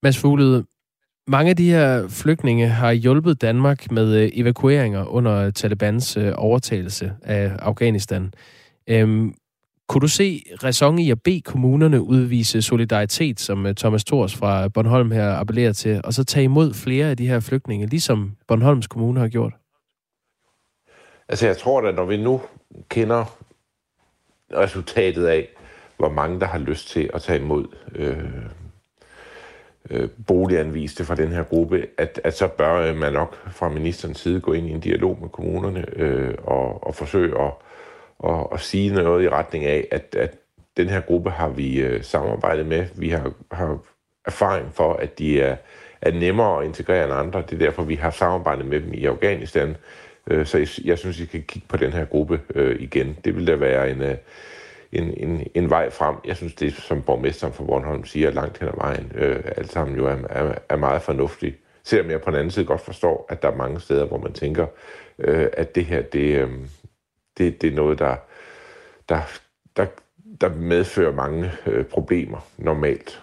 Mads Fuglede, mange af de her flygtninge har hjulpet Danmark med øh, evakueringer under Talibans øh, overtagelse af Afghanistan. Øhm, kunne du se ræson i at bede kommunerne udvise solidaritet, som øh, Thomas Thors fra Bornholm her appellerer til, og så tage imod flere af de her flygtninge, ligesom Bornholms Kommune har gjort? Altså jeg tror at når vi nu kender resultatet af, hvor mange der har lyst til at tage imod øh, øh, boliganviste fra den her gruppe, at, at så bør øh, man nok fra ministerens side gå ind i en dialog med kommunerne øh, og, og forsøge at, og, og sige noget i retning af, at, at den her gruppe har vi øh, samarbejdet med. Vi har, har erfaring for, at de er, er nemmere at integrere end andre. Det er derfor, vi har samarbejdet med dem i Afghanistan. Øh, så jeg, jeg synes, I kan kigge på den her gruppe øh, igen. Det vil da være en... Øh, en, en, en vej frem. Jeg synes, det som borgmesteren for Bornholm siger, langt hen ad vejen, øh, alt sammen jo er, er, er meget fornuftigt. Selvom jeg på den anden side godt forstår, at der er mange steder, hvor man tænker, øh, at det her, det, øh, det, det er noget, der, der, der, der medfører mange øh, problemer normalt.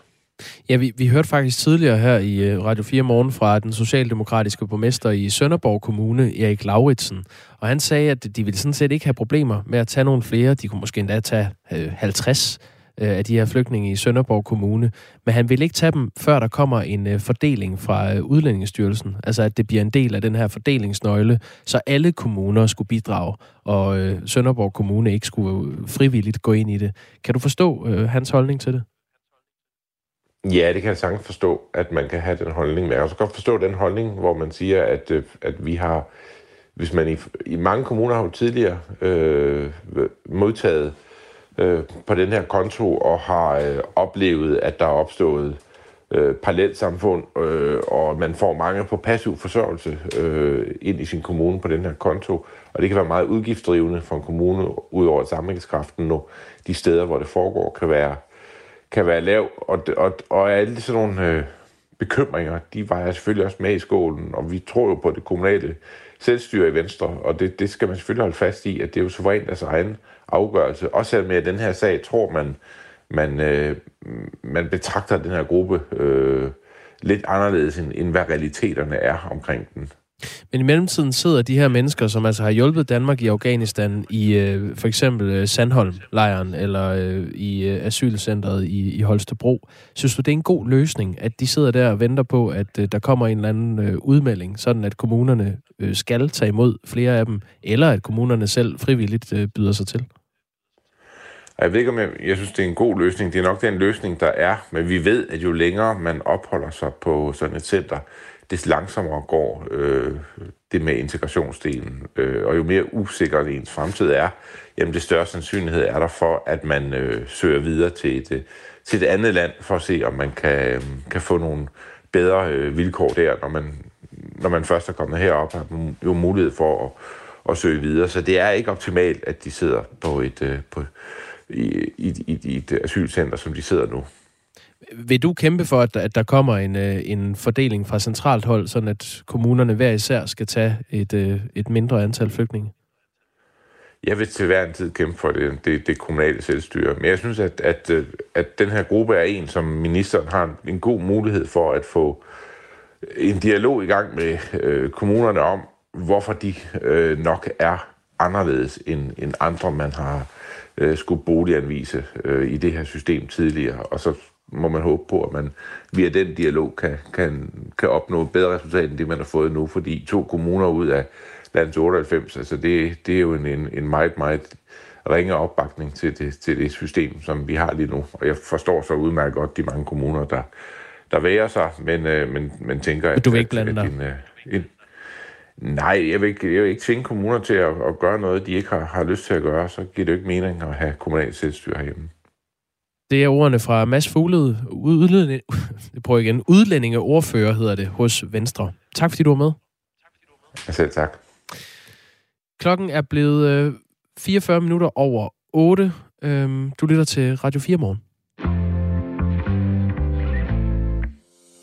Ja, vi, vi hørte faktisk tidligere her i øh, Radio 4 Morgen fra den socialdemokratiske borgmester i Sønderborg Kommune, Erik Lauritsen. Og han sagde, at de ville sådan set ikke have problemer med at tage nogle flere. De kunne måske endda tage øh, 50 Øh, af de her flygtninge i Sønderborg Kommune. Men han vil ikke tage dem, før der kommer en øh, fordeling fra øh, Udlændingsstyrelsen. Altså at det bliver en del af den her fordelingsnøgle, så alle kommuner skulle bidrage, og Sønderborg Kommune ikke skulle frivilligt gå ind i det. Kan du forstå hans holdning til det? Ja, det kan jeg sagtens forstå, at man kan have den holdning. Men jeg kan også godt forstå den holdning, hvor man siger, at, at vi har, hvis man i, i mange kommuner har jo tidligere øh, modtaget øh, Øh, på den her konto og har øh, oplevet, at der er opstået øh, parallelsamfund, øh, og man får mange på passiv forsørgelse øh, ind i sin kommune på den her konto. Og det kan være meget udgiftsdrivende for en kommune, ud over sammenhængskraften, når de steder, hvor det foregår, kan være kan være lav, og, og, og alle sådan nogle øh, bekymringer, de vejer selvfølgelig også med i skolen, og vi tror jo på det kommunale selvstyre i Venstre, og det, det skal man selvfølgelig holde fast i, at det er jo suverænt deres egen afgørelse. Også med den her sag tror man, man, øh, man betragter den her gruppe øh, lidt anderledes, end, end hvad realiteterne er omkring den. Men i mellemtiden sidder de her mennesker, som altså har hjulpet Danmark i Afghanistan, i øh, for eksempel øh, Sandholm-lejren eller øh, i øh, asylcentret i, i Holstebro. Synes du, det er en god løsning, at de sidder der og venter på, at øh, der kommer en eller anden øh, udmelding, sådan at kommunerne øh, skal tage imod flere af dem, eller at kommunerne selv frivilligt øh, byder sig til? Jeg ved ikke, om jeg, jeg synes, det er en god løsning. Det er nok den løsning, der er, men vi ved, at jo længere man opholder sig på sådan et center, des langsommere går øh, det med integrationsdelen. Øh, og jo mere usikkert ens fremtid er, jamen det større sandsynlighed er der for, at man øh, søger videre til et, øh, til et andet land, for at se, om man kan, øh, kan få nogle bedre øh, vilkår der, når man, når man først er kommet herop, har man jo mulighed for at, at søge videre. Så det er ikke optimalt, at de sidder på et, øh, på, i, i, i, i et asylcenter, som de sidder nu. Vil du kæmpe for, at, at der kommer en, øh, en fordeling fra centralt hold, sådan at kommunerne hver især skal tage et, øh, et mindre antal flygtninge? Jeg vil til hver en tid kæmpe for det, det, det kommunale selvstyre. Men jeg synes, at, at, øh, at den her gruppe er en, som ministeren har en god mulighed for at få en dialog i gang med øh, kommunerne om, hvorfor de øh, nok er anderledes end, end andre, man har øh, skulle boliganvise øh, i det her system tidligere. Og så må man håbe på, at man via den dialog kan, kan, kan opnå et bedre resultat end det, man har fået nu, fordi to kommuner ud af landets 98, altså det, det er jo en, en, en meget, meget ringe opbakning til det, til det system, som vi har lige nu. Og jeg forstår så udmærket godt de mange kommuner, der, der værer sig, men, øh, men, men tænker, at... du vil ikke blande dig? En, øh, en, nej, jeg vil, ikke, jeg vil ikke tvinge kommuner til at, at gøre noget, de ikke har, har lyst til at gøre, så giver det jo ikke mening at have kommunalt selvstyre herhjemme. Det er ordene fra Mads Fuglede, udlænding, prøv igen, udlændingeordfører hedder det hos Venstre. Tak fordi du var med. Selv tak. Klokken er blevet 44 øh, minutter over 8. Øhm, du lytter til Radio 4 morgen.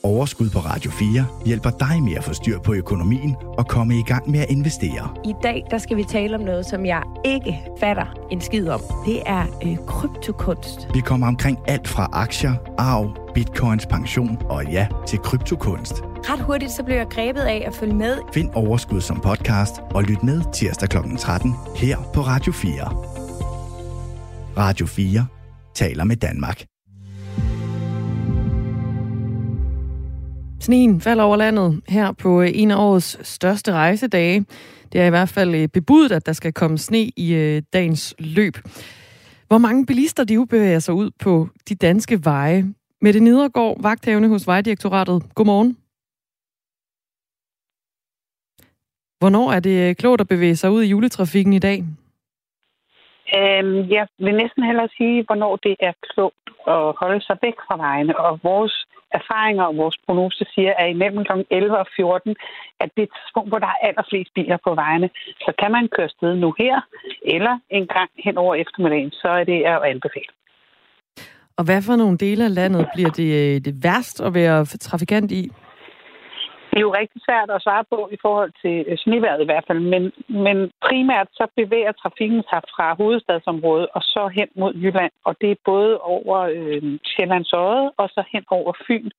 Overskud på Radio 4 hjælper dig med at få styr på økonomien og komme i gang med at investere. I dag der skal vi tale om noget, som jeg ikke fatter en skid om. Det er øh, kryptokunst. Vi kommer omkring alt fra aktier, arv, bitcoins, pension og ja, til kryptokunst. Ret hurtigt så blev jeg grebet af at følge med. Find Overskud som podcast og lyt med tirsdag kl. 13 her på Radio 4. Radio 4 taler med Danmark. Sneen falder over landet her på øh, en af årets største rejsedage. Det er i hvert fald øh, bebudet, at der skal komme sne i øh, dagens løb. Hvor mange bilister de bevæger sig ud på de danske veje. Med det nedergård, vagthavende hos Vejdirektoratet. Godmorgen. Hvornår er det klogt at bevæge sig ud i juletrafikken i dag? Øhm, jeg vil næsten hellere sige, hvornår det er klogt at holde sig væk fra vejene. Og vores erfaringer og vores prognose siger, at imellem kl. 11 og 14, at det er et tidspunkt, hvor der er allerflest biler på vejene. Så kan man køre sted nu her, eller en gang hen over eftermiddagen, så er det at anbefale. Og hvad for nogle dele af landet bliver det, øh, det værst at være trafikant i? Det er jo rigtig svært at svare på i forhold til øh, sneværet i hvert fald, men, men primært så bevæger trafikken sig fra hovedstadsområdet og så hen mod Jylland, og det er både over øh, Sjællands Øde og så hen over Fyn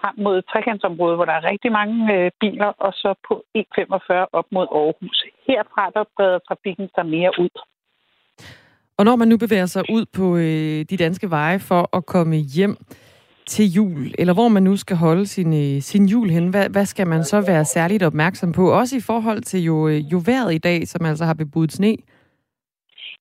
frem mod trekantsområdet, hvor der er rigtig mange øh, biler, og så på E45 op mod Aarhus. Herfra der breder trafikken sig mere ud. Og når man nu bevæger sig ud på øh, de danske veje for at komme hjem, til jul, eller hvor man nu skal holde sin, øh, sin jul hen, hvad, hvad skal man så være særligt opmærksom på? Også i forhold til jo, øh, jo vejret i dag, som altså har bebudt sne.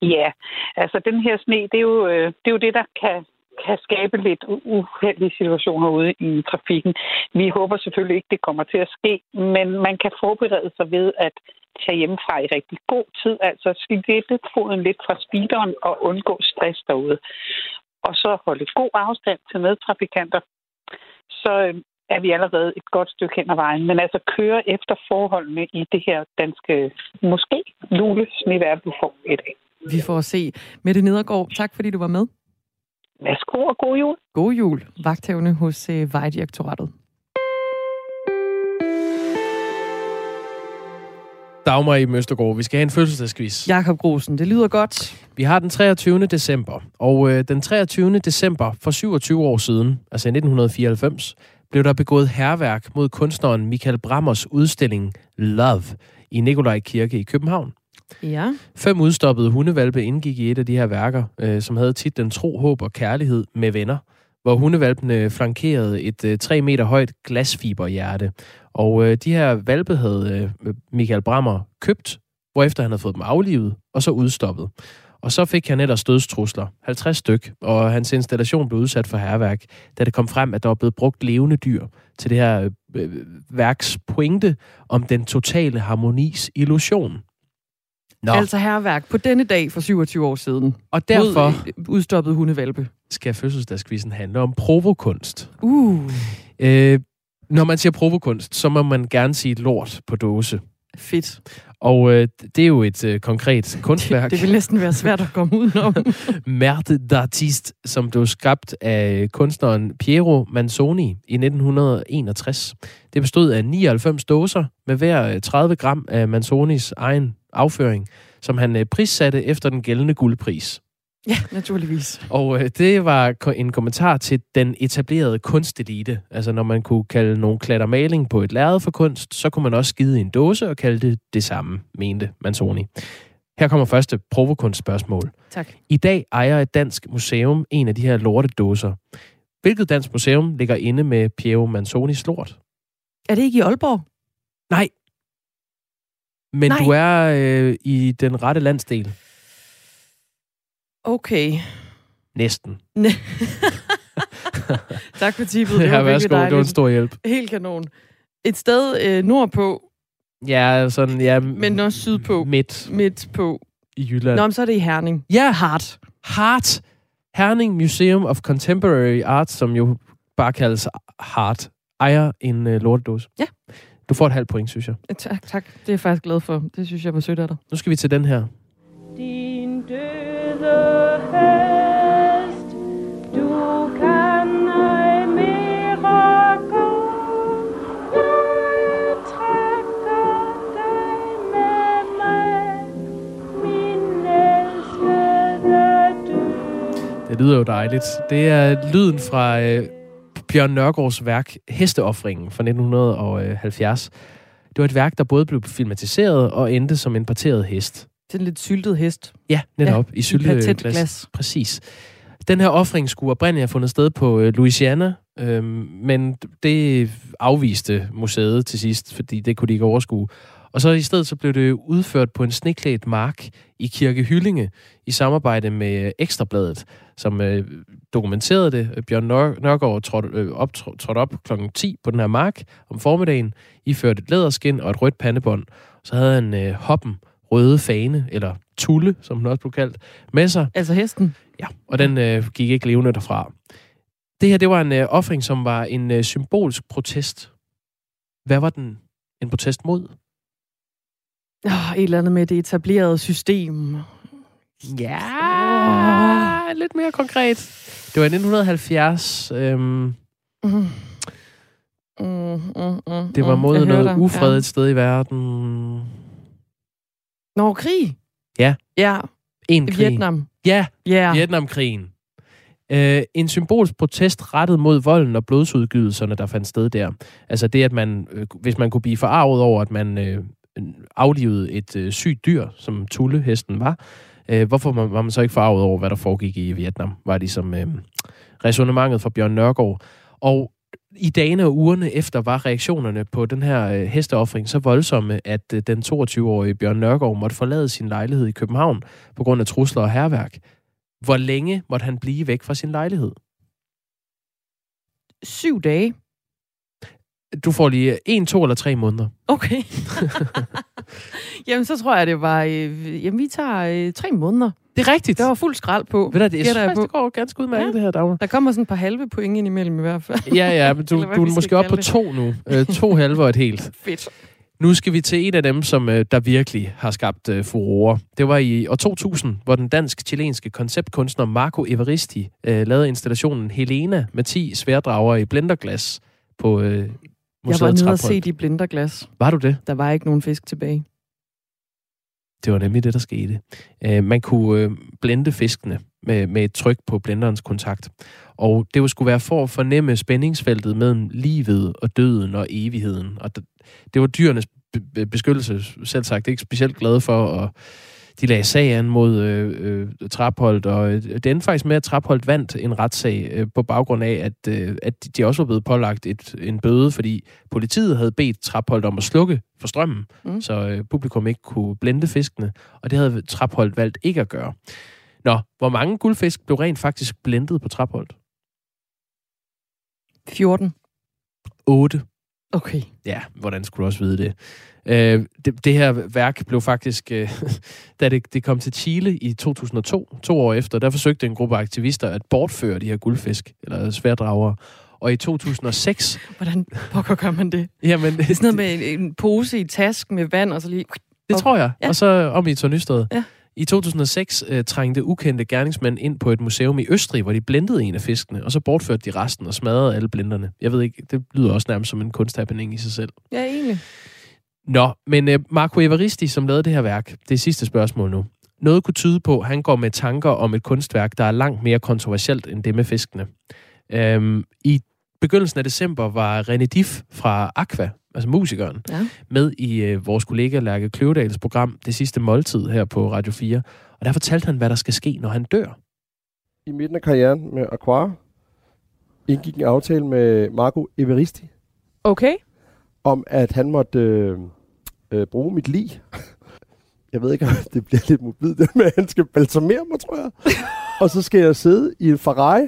Ja, altså den her sne, det er jo, øh, det, er jo det, der kan, kan skabe lidt uheldige situationer ude i trafikken. Vi håber selvfølgelig ikke, det kommer til at ske, men man kan forberede sig ved at tage hjemmefra i rigtig god tid, altså lidt foden lidt fra speederen og undgå stress derude og så holde god afstand til medtrafikanter, så øh, er vi allerede et godt stykke hen ad vejen. Men altså køre efter forholdene i det her danske, måske lule snevær, vi får i dag. Vi får se. Mette Nedergaard, tak fordi du var med. Værsgo og god jul. God jul. Vagthævne hos øh, Vejdirektoratet. Dagmar i Møstergaard. Vi skal have en fødselsdagsquiz. Jakob Grosen, det lyder godt. Vi har den 23. december, og øh, den 23. december for 27 år siden, altså i 1994, blev der begået herværk mod kunstneren Michael Brammers udstilling Love i Nikolaj Kirke i København. Ja. Fem udstoppede hundevalpe indgik i et af de her værker, øh, som havde titlen Tro, Håb og Kærlighed med venner hvor hundevalpene flankerede et øh, 3 meter højt glasfiberhjerte. Og øh, de her valpe havde øh, Michael Brammer købt, hvorefter han havde fået dem aflivet og så udstoppet. Og så fik han ellers dødstrusler, 50 styk, og hans installation blev udsat for herværk, da det kom frem, at der var blevet brugt levende dyr til det her øh, værks pointe om den totale harmonis illusion. Nå. Altså herværk på denne dag for 27 år siden. Og derfor udstoppet hundevalpe. Skal fødselsdagskvisten handle om provokunst. Uh. Øh, når man siger provokunst, så må man gerne sige lort på dåse. Fedt. Og øh, det er jo et øh, konkret kunstværk. Det, det vil næsten være svært at komme udenom. Merte d'Artiste, som blev skabt af kunstneren Piero Manzoni i 1961. Det bestod af 99 dåser med hver 30 øh, gram af Manzonis egen afføring, som han øh, prissatte efter den gældende guldpris. Ja, naturligvis. Og øh, det var en kommentar til den etablerede kunstelite. Altså når man kunne kalde nogle klatter maling på et lærred for kunst, så kunne man også skide i en dåse og kalde det det samme, mente Manzoni. Her kommer første provokunstspørgsmål. Tak. I dag ejer et dansk museum en af de her lortedåser. Hvilket dansk museum ligger inde med Piero Manzonis lort? Er det ikke i Aalborg? Nej. Men Nej. du er øh, i den rette landsdel. Okay. Næsten. tak for tippet. Det, var ja, værsgo, dejligt. det var en stor hjælp. Helt kanon. Et sted øh, nordpå. Ja, sådan, ja. Men også sydpå. Midt. Midt på. I Jylland. Nå, men så er det i Herning. Ja. Hart. Hart. Herning Museum of Contemporary Art, som jo bare kaldes Hart, ejer en øh, lortedåse. Ja. Du får et halvt point, synes jeg. Tak, tak. Det er jeg faktisk glad for. Det synes jeg var sødt af dig. Nu skal vi til den her. Det lyder jo dejligt. Det er lyden fra øh, Bjørn Nørgaards værk Hesteoffringen fra 1970. Det var et værk, der både blev filmatiseret og endte som en parteret hest. En lidt syltet hest. Ja, netop. Ja, I i sylteglas. patentglas. Præcis. Den her offring skulle oprindeligt have fundet sted på øh, Louisiana, øh, men det afviste museet til sidst, fordi det kunne de ikke overskue. Og så i stedet så blev det udført på en sneklædt mark i Kirke Hyllinge i samarbejde med øh, Ekstrabladet, som øh, dokumenterede det. Bjørn Nør- Nørgaard trådte, øh, op, trådte op kl. 10 på den her mark om formiddagen, iført et læderskin og et rødt pandebånd. Så havde han øh, hoppen røde fane, eller tulle, som den også blev kaldt, med sig. Altså hesten? Ja, og den øh, gik ikke levende derfra. Det her, det var en øh, offring, som var en øh, symbolsk protest. Hvad var den en protest mod? Oh, et eller andet med det etablerede system. Ja, oh. lidt mere konkret. Det var i 1970. Øhm, Mm. Mm, mm, mm, det var mm. mod noget dig. ufred Ja. et sted i verden. Nå, krig. Ja, Ja, en krig. Vietnam. Ja, Ja. Vietnamkrigen. Øh, en symbolsk protest rettet mod volden og blodsudgydelserne, der fandt sted der. Altså det, at man, øh, hvis man kunne blive forarvet over, at man øh, aflivede et øh, sygt dyr, som Tulle-hesten var, øh, hvorfor var var man så ikke forarvet over, hvad der foregik i Vietnam, var ligesom øh, resonemanget fra Bjørn Nørgaard. Og i dagene og ugerne efter var reaktionerne på den her øh, hesteoffring så voldsomme, at øh, den 22-årige Bjørn Nørgaard måtte forlade sin lejlighed i København på grund af trusler og herværk. Hvor længe måtte han blive væk fra sin lejlighed? Syv dage. Du får lige en, to eller tre måneder. Okay. jamen, så tror jeg, det var... Øh, jamen, vi tager øh, tre måneder. Det er rigtigt. Der var fuld skrald på. Ved du, det, jeg gætter synes, jeg faktisk, det går ganske udmærket, ja. det her, Dagmar. Der kommer sådan et par halve point ind imellem i hvert fald. Ja, ja, men du, Eller du er måske op på to nu. Øh, to halve og et helt. Fedt. Nu skal vi til en af dem, som øh, der virkelig har skabt øh, furore. Det var i år 2000, hvor den dansk-chilenske konceptkunstner Marco Evaristi øh, lavede installationen Helena med 10 sværdrager i blenderglas på øh, Jeg museet var nede og se de blinderglas. Var du det? Der var ikke nogen fisk tilbage. Det var nemlig det, der skete. Øh, man kunne øh, blende fiskene med, med et tryk på blenderens kontakt. Og det skulle være for at fornemme spændingsfeltet mellem livet og døden og evigheden. Og det, det var dyrenes beskyttelse selv sagt ikke specielt glade for, at de lagde sag an mod øh, øh, Trapholdt, og øh, det endte faktisk med, at Trapholdt vandt en retssag øh, på baggrund af, at, øh, at de også var blevet pålagt et, en bøde, fordi politiet havde bedt Trapholdt om at slukke for strømmen, mm. så øh, publikum ikke kunne blende fiskene, og det havde Trapholdt valgt ikke at gøre. Nå, hvor mange guldfisk blev rent faktisk blendet på Trapholdt? 14. 8. Okay. Ja, hvordan skulle du også vide det? Øh, det, det her værk blev faktisk, øh, da det, det kom til Chile i 2002, to år efter, der forsøgte en gruppe aktivister at bortføre de her guldfisk, eller sværdrager. Og i 2006... Hvordan pokker gør man det? Jamen, Det er sådan noget med en, en pose i tasken med vand, og så lige... Det tror jeg. Ja. Og så om i Tornystad. Ja. I 2006 øh, trængte ukendte gerningsmænd ind på et museum i Østrig, hvor de blendede en af fiskene, og så bortførte de resten og smadrede alle blenderne. Jeg ved ikke, det lyder også nærmest som en kunsthappening i sig selv. Ja, egentlig. Nå, men øh, Marco Evaristi, som lavede det her værk, det er sidste spørgsmål nu. Noget kunne tyde på, at han går med tanker om et kunstværk, der er langt mere kontroversielt end det med fiskene. Øhm, I begyndelsen af december var René Diff fra Aqua, altså musikeren, ja. med i øh, vores kollega Lærke Kløvedals program Det sidste måltid her på Radio 4. Og der fortalte han, hvad der skal ske, når han dør. I midten af karrieren med Aquara indgik en aftale med Marco Evaristi Okay. om, at han måtte øh, øh, bruge mit lig. Jeg ved ikke, om det bliver lidt mobilt, det med, at han skal balsamere mig, tror jeg. og så skal jeg sidde i en Ferrari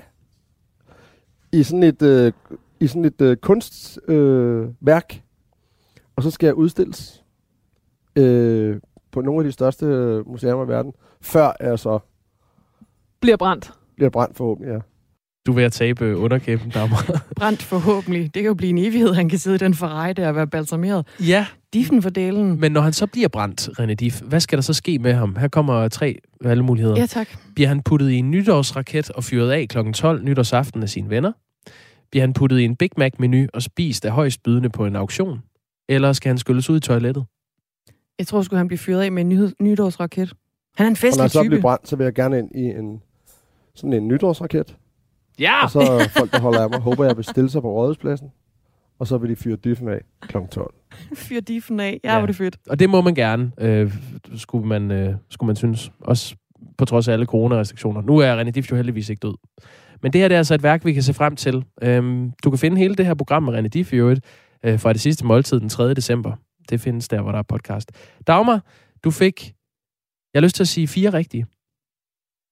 i sådan et, øh, i sådan et øh, kunstværk, øh, og så skal jeg udstilles øh, på nogle af de største øh, museer i verden, før jeg så Bliver brændt. bliver brændt forhåbentlig, ja. Du er ved at tabe underkæben, Dagmar. Brændt forhåbentlig. Det kan jo blive en evighed, han kan sidde i den Ferrari der og være balsameret. Ja. Diffen for delen. Men når han så bliver brændt, René Diff, hvad skal der så ske med ham? Her kommer tre valgmuligheder. Ja, tak. Bliver han puttet i en nytårsraket og fyret af kl. 12 nytårsaften af sine venner? Bliver han puttet i en Big Mac-menu og spist af højst bydende på en auktion? Eller skal han skylles ud i toilettet? Jeg tror sgu, han bliver fyret af med en nyhed, nytårsraket. Han er en Og når festlig jeg så type. bliver brændt, så vil jeg gerne ind i en sådan en nytårsraket. Ja! Og så folk, der holder af mig, håber jeg vil stille sig på rådhuspladsen. Og så vil de fyre dyffen af kl. 12. Fyr diffen af. Ja, ja. hvor det fedt. Og det må man gerne, øh, skulle, man, øh, skulle man synes. Også på trods af alle coronarestriktioner. Nu er René Diff jo heldigvis ikke død. Men det her det er altså et værk, vi kan se frem til. Øhm, du kan finde hele det her program med René Diff i øvrigt, øh, fra det sidste måltid den 3. december. Det findes der, hvor der er podcast. Dagmar, du fik, jeg har lyst til at sige fire rigtige.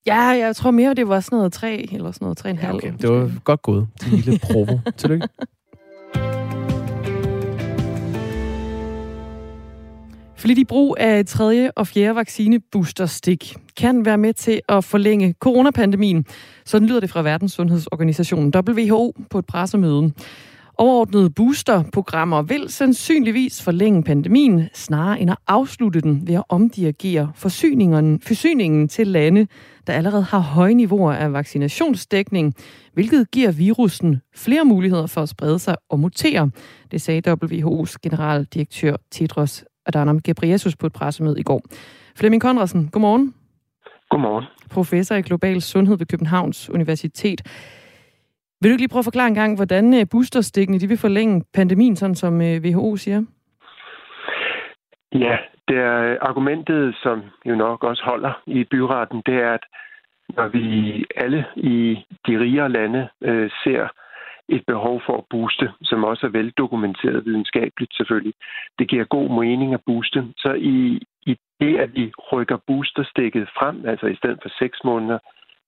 Ja, jeg tror mere, det var sådan noget tre, eller sådan noget tre og en halv. Okay, det var godt gået. Det lille provo. Tillykke. Flittig brug af tredje og fjerde vaccineboosterstik kan være med til at forlænge coronapandemien. Sådan lyder det fra Verdenssundhedsorganisationen WHO på et pressemøde. Overordnede boosterprogrammer vil sandsynligvis forlænge pandemien, snarere end at afslutte den ved at omdirigere forsyningen, forsyningen til lande, der allerede har høje niveauer af vaccinationsdækning, hvilket giver virusen flere muligheder for at sprede sig og mutere. Det sagde WHO's generaldirektør Tedros Adhanom Ghebreyesus på et pressemøde i går. Flemming Konradsen, godmorgen. Godmorgen. Professor i global sundhed ved Københavns Universitet. Vil du ikke lige prøve at forklare en gang, hvordan øh, boosterstikkene de vil forlænge pandemien, sådan som øh, WHO siger? Ja, det er øh, argumentet, som jo nok også holder i byretten, det er, at når vi alle i de rigere lande øh, ser et behov for at booste, som også er veldokumenteret videnskabeligt selvfølgelig. Det giver god mening at booste. Så i, i det, at vi rykker boosterstikket frem, altså i stedet for seks måneder,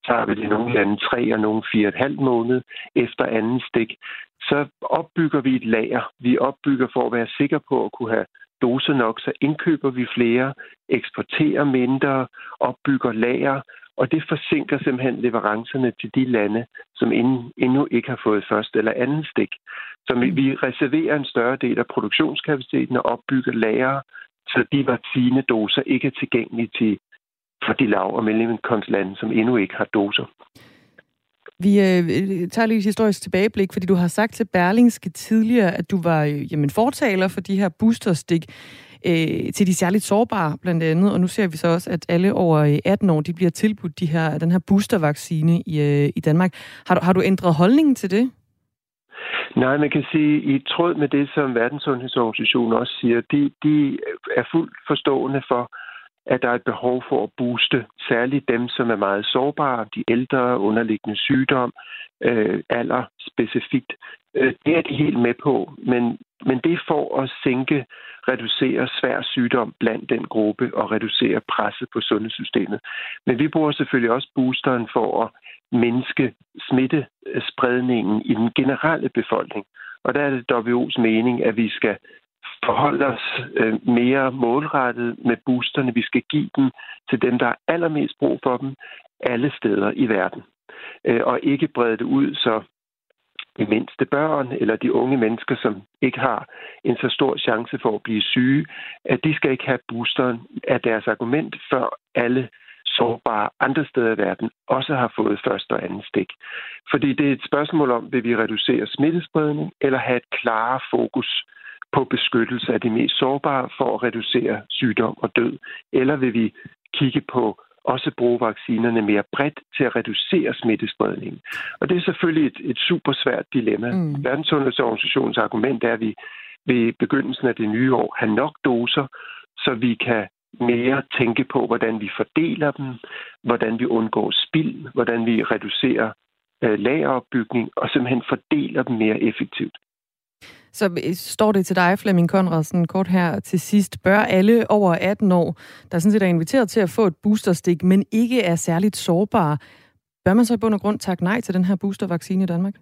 så har vi det nogle lande tre og nogle fire og et halvt måned efter anden stik, så opbygger vi et lager. Vi opbygger for at være sikre på at kunne have doser nok, så indkøber vi flere, eksporterer mindre, opbygger lager, og det forsinker simpelthen leverancerne til de lande, som endnu ikke har fået første eller anden stik. Så vi reserverer en større del af produktionskapaciteten og opbygger lager, så de vaccinedoser ikke er tilgængelige til for de lav- og mellemindkomstlande, som endnu ikke har doser. Vi øh, tager lige et historisk tilbageblik, fordi du har sagt til Berlingske tidligere, at du var øh, jamen, fortaler for de her boosterstik øh, til de særligt sårbare blandt andet. Og nu ser vi så også, at alle over 18 år, de bliver tilbudt de her, den her boostervaccine i, øh, i Danmark. Har du, har du ændret holdningen til det? Nej, man kan sige, i tråd med det, som Verdenssundhedsorganisationen også siger, de, de er fuldt forstående for, at der er et behov for at booste, særligt dem, som er meget sårbare, de ældre, underliggende sygdom, øh, alder specifikt. Øh, det er de helt med på, men, men det er for at sænke, reducere svær sygdom blandt den gruppe og reducere presset på sundhedssystemet. Men vi bruger selvfølgelig også boosteren for at mindske smittespredningen i den generelle befolkning. Og der er det WHO's mening, at vi skal forholde os øh, mere målrettet med boosterne. Vi skal give dem til dem, der er allermest brug for dem, alle steder i verden. Øh, og ikke brede det ud, så de mindste børn eller de unge mennesker, som ikke har en så stor chance for at blive syge, at de skal ikke have boosteren af deres argument, før alle sårbare andre steder i verden også har fået første og anden stik. Fordi det er et spørgsmål om, vil vi reducere smittespredning eller have et klare fokus på beskyttelse af de mest sårbare for at reducere sygdom og død? Eller vil vi kigge på også bruge vaccinerne mere bredt til at reducere smittespredningen. Og det er selvfølgelig et, et super svært dilemma. Mm. Verdenssundhedsorganisationens argument er, at vi ved begyndelsen af det nye år har nok doser, så vi kan mere tænke på, hvordan vi fordeler dem, hvordan vi undgår spild, hvordan vi reducerer øh, lageropbygning og simpelthen fordeler dem mere effektivt. Så øh, står det til dig, Flemming Konradsen, kort her til sidst. Bør alle over 18 år, der sådan set er inviteret til at få et boosterstik, men ikke er særligt sårbare, bør man så i bund og grund takke nej til den her boostervaccine i Danmark?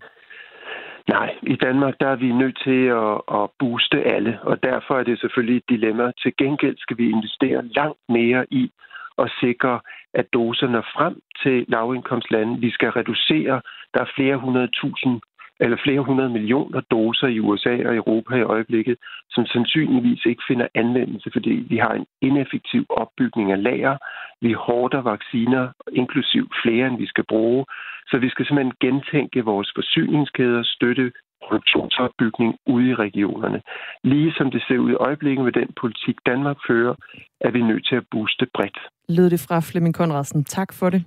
Nej, i Danmark der er vi nødt til at, at booste alle, og derfor er det selvfølgelig et dilemma. Til gengæld skal vi investere langt mere i at sikre, at doserne frem til lavindkomstlande. Vi skal reducere, der er flere hundrede tusind eller flere hundrede millioner doser i USA og Europa i øjeblikket, som sandsynligvis ikke finder anvendelse, fordi vi har en ineffektiv opbygning af lager. Vi hårder vacciner, inklusiv flere, end vi skal bruge. Så vi skal simpelthen gentænke vores forsyningskæder, støtte produktionsopbygning ude i regionerne. Lige som det ser ud i øjeblikket med den politik, Danmark fører, er vi nødt til at booste bredt. Lød det fra Flemming Konradsen. Tak for det.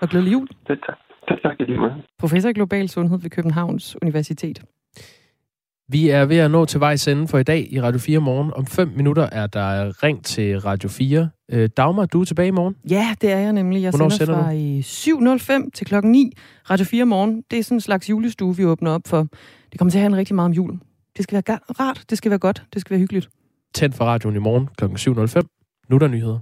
Og glædelig jul. Det tak. Det tak, i lige måde. Professor i global sundhed ved Københavns Universitet. Vi er ved at nå til vejs ende for i dag i Radio 4 morgen. Om fem minutter er der ring til Radio 4. Øh, Dagmar, du er tilbage i morgen? Ja, det er jeg nemlig. Jeg Hvornår sender sender fra i 7.05 til klokken 9. Radio 4 morgen. Det er sådan en slags julestue, vi åbner op for. Det kommer til at handle rigtig meget om jul. Det skal være rart, det skal være godt, det skal være hyggeligt. Tænd for radioen i morgen kl. 7.05. Nu er der nyheder.